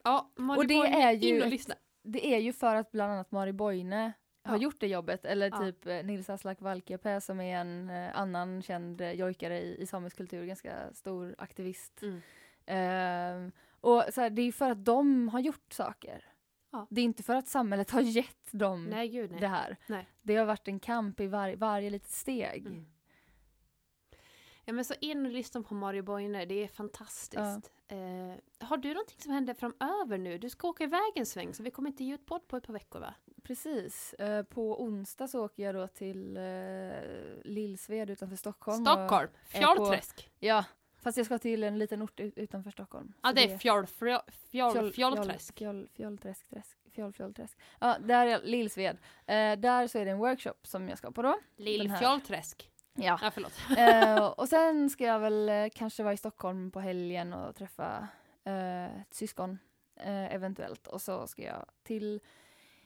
Speaker 1: ja, Mari
Speaker 2: Och det
Speaker 1: Boine,
Speaker 2: är ju
Speaker 1: in och lyssna.
Speaker 2: Det är ju för att bland annat Mari Boine har
Speaker 1: Ja.
Speaker 2: gjort det jobbet, eller
Speaker 1: Ja.
Speaker 2: typ eh, Nils Aslak Valkeapää som är en eh, annan känd eh, jojkare i, i samisk kultur, ganska stor aktivist.
Speaker 1: Mm.
Speaker 2: Ehm, och så här, det är ju för att de har gjort saker.
Speaker 1: Ja.
Speaker 2: Det är inte för att samhället har gett dem
Speaker 1: Nej gud nej.
Speaker 2: det här.
Speaker 1: Nej.
Speaker 2: Det har varit en kamp i var, varje litet steg.
Speaker 1: Mm. Ja men så in och lyssna på Mario Boine, det är fantastiskt. Eh, har du någonting som händer framöver nu? Du ska åka iväg en sväng så vi kommer inte ge ut podd på ett par veckor va?
Speaker 2: Precis. Eh, på onsdag så åker jag då till uh, Lillsved utanför Stockholm.
Speaker 1: Stockholm, Fjarlträsk.
Speaker 2: Ja, Fast jag ska till en liten ort ut- utanför Stockholm.
Speaker 1: Ja
Speaker 2: Så
Speaker 1: det är fjoll, fjoll, fjoll, fjollträsk.
Speaker 2: Fjoll, fjollträsk. Fjoll, fjollträsk. Ja, där är Lillsved. Eh, där så är det en workshop som jag ska på då.
Speaker 1: Lillfjollträsk.
Speaker 2: Ja.
Speaker 1: Ja förlåt.
Speaker 2: eh, och sen ska jag väl eh, kanske vara i Stockholm på helgen och träffa eh, ett syskon eh, eventuellt. Och så ska jag till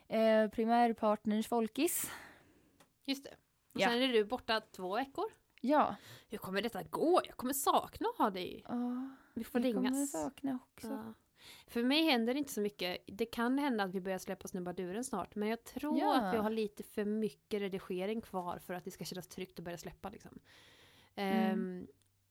Speaker 2: eh, primärpartners folkis.
Speaker 1: Just det. Och
Speaker 2: Ja.
Speaker 1: sen är du borta två veckor.
Speaker 2: Ja.
Speaker 1: Hur kommer detta gå? Jag kommer sakna att ha dig.
Speaker 2: Oh,
Speaker 1: Vi får
Speaker 2: jag kommer
Speaker 1: ringas.
Speaker 2: sakna också.
Speaker 1: För mig händer det inte så mycket. Det kan hända att vi börjar släppa Snubbaduren snart. Men jag tror
Speaker 2: Ja.
Speaker 1: att vi har lite för mycket redigering kvar för att det ska kännas tryggt att börja släppa. Liksom.
Speaker 2: Mm.
Speaker 1: Ehm,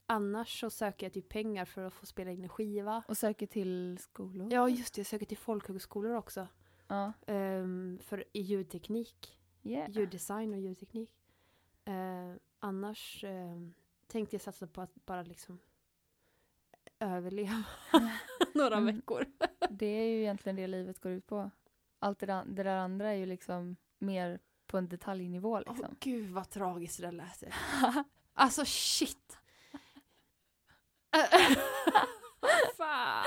Speaker 1: annars så söker jag typ pengar för att få spela in en skiva.
Speaker 2: Och söker till skolor.
Speaker 1: Ja just det, jag söker till folkhögskolor också.
Speaker 2: Ja.
Speaker 1: Ehm, för i ljudteknik.
Speaker 2: Yeah.
Speaker 1: Ljuddesign och ljudteknik. Eh, annars eh, tänkte jag satsa på att bara liksom överleva några
Speaker 2: Mm.
Speaker 1: veckor.
Speaker 2: Det är ju egentligen det livet går ut på. Allt det där, det där andra är ju liksom mer på en detaljnivå liksom.
Speaker 1: gud vad tragiskt det där lät. Alltså shit. Fan.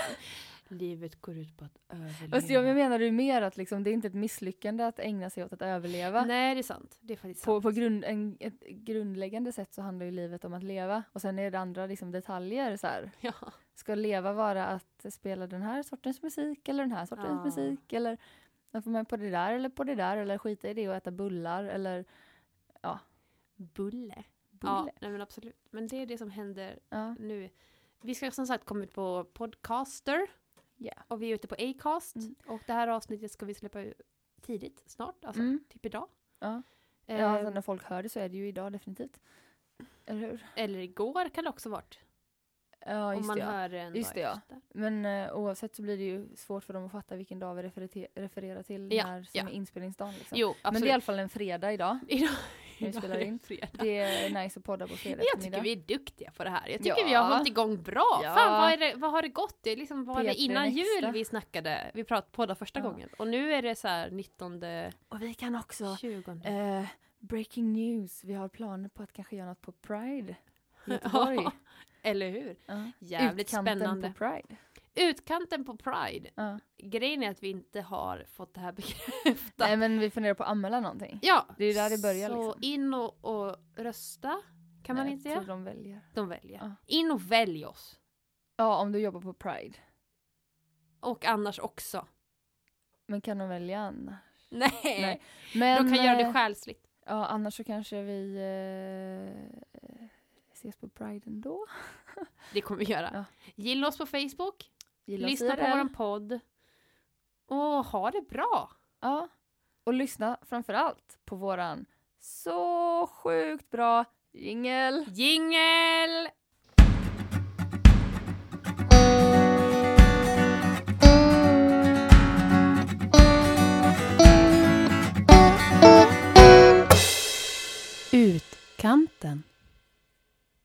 Speaker 1: Livet går ut på att överleva.
Speaker 2: Fast jag menar ju mer att liksom, det är inte ett misslyckande att ägna sig åt att överleva.
Speaker 1: Nej det är sant. Det är faktiskt
Speaker 2: På,
Speaker 1: sant.
Speaker 2: på grund, en, ett grundläggande sätt så handlar ju livet om att leva och sen är det andra liksom detaljer så här.
Speaker 1: Ja.
Speaker 2: Ska leva vara att spela den här sortens musik eller den här sortens
Speaker 1: Ja.
Speaker 2: musik eller att få med på det där eller på det där eller skita i det och äta bullar eller
Speaker 1: Bulle.
Speaker 2: bulle.
Speaker 1: Ja, nej men absolut. Men det är det som händer
Speaker 2: Ja.
Speaker 1: nu. Vi ska som sagt komma ut på Podcaster.
Speaker 2: Ja.
Speaker 1: Och vi är ute på Acast.
Speaker 2: Mm.
Speaker 1: Och det här avsnittet ska vi släppa tidigt, snart. Alltså
Speaker 2: Mm.
Speaker 1: typ idag.
Speaker 2: Ja. Ja, alltså när folk hör det så är det ju idag definitivt. Eller hur?
Speaker 1: Eller igår kan det också varit.
Speaker 2: Ja,
Speaker 1: om
Speaker 2: just
Speaker 1: man
Speaker 2: det. Ja.
Speaker 1: hör en
Speaker 2: Just
Speaker 1: dag
Speaker 2: det, ja.
Speaker 1: efter.
Speaker 2: Men eh, oavsett så blir det ju svårt för dem att fatta vilken dag vi referer- refererar till
Speaker 1: Ja,
Speaker 2: när, som
Speaker 1: ja.
Speaker 2: är inspelningsdagen. Liksom.
Speaker 1: Jo,
Speaker 2: Men det är i alla fall en fredag idag.
Speaker 1: Idag,
Speaker 2: vi spelar in.
Speaker 1: fredag.
Speaker 2: Det är nice att podda på fredag
Speaker 1: Jag tycker vi är duktiga på det här. Jag tycker vi har hållit igång bra.
Speaker 2: Ja.
Speaker 1: Fan, vad, det, vad har det gått? Det är liksom var det
Speaker 2: P3
Speaker 1: innan jul vi snackade. Vi pratade podda första gången. Och nu är det så här 19,
Speaker 2: Och vi kan också,
Speaker 1: 20.
Speaker 2: eh, breaking news, vi har planer på att kanske göra något på Pride Göteborg.
Speaker 1: Ja, Eller hur?
Speaker 2: Ja.
Speaker 1: Jävligt
Speaker 2: Utkanten
Speaker 1: spännande.
Speaker 2: på Pride.
Speaker 1: Utkanten på Pride.
Speaker 2: Ja.
Speaker 1: Grejen är att vi inte har fått det här bekräftat.
Speaker 2: Nej men vi funderar på att anmäla någonting.
Speaker 1: Ja,
Speaker 2: Det är där det börjar,
Speaker 1: Så
Speaker 2: liksom.
Speaker 1: in och, och rösta. Kan man
Speaker 2: Nej,
Speaker 1: inte
Speaker 2: jag
Speaker 1: göra?
Speaker 2: de väljer.
Speaker 1: De väljer.
Speaker 2: Ja.
Speaker 1: In och välj oss.
Speaker 2: Ja, om du jobbar på Pride.
Speaker 1: Och annars också.
Speaker 2: Men kan de välja annars?
Speaker 1: Nej,
Speaker 2: Nej. Men,
Speaker 1: de kan göra det
Speaker 2: eh,
Speaker 1: själsligt.
Speaker 2: Ja, annars så kanske vi eh, ses på Pride ändå.
Speaker 1: Det kommer vi göra.
Speaker 2: Ja.
Speaker 1: Gilla oss på Facebook.
Speaker 2: Gilla
Speaker 1: lyssna på våran podd. Och ha det bra.
Speaker 2: Ja. Och lyssna framför allt på våran så sjukt bra jingel.
Speaker 1: Jingel! Utkanten.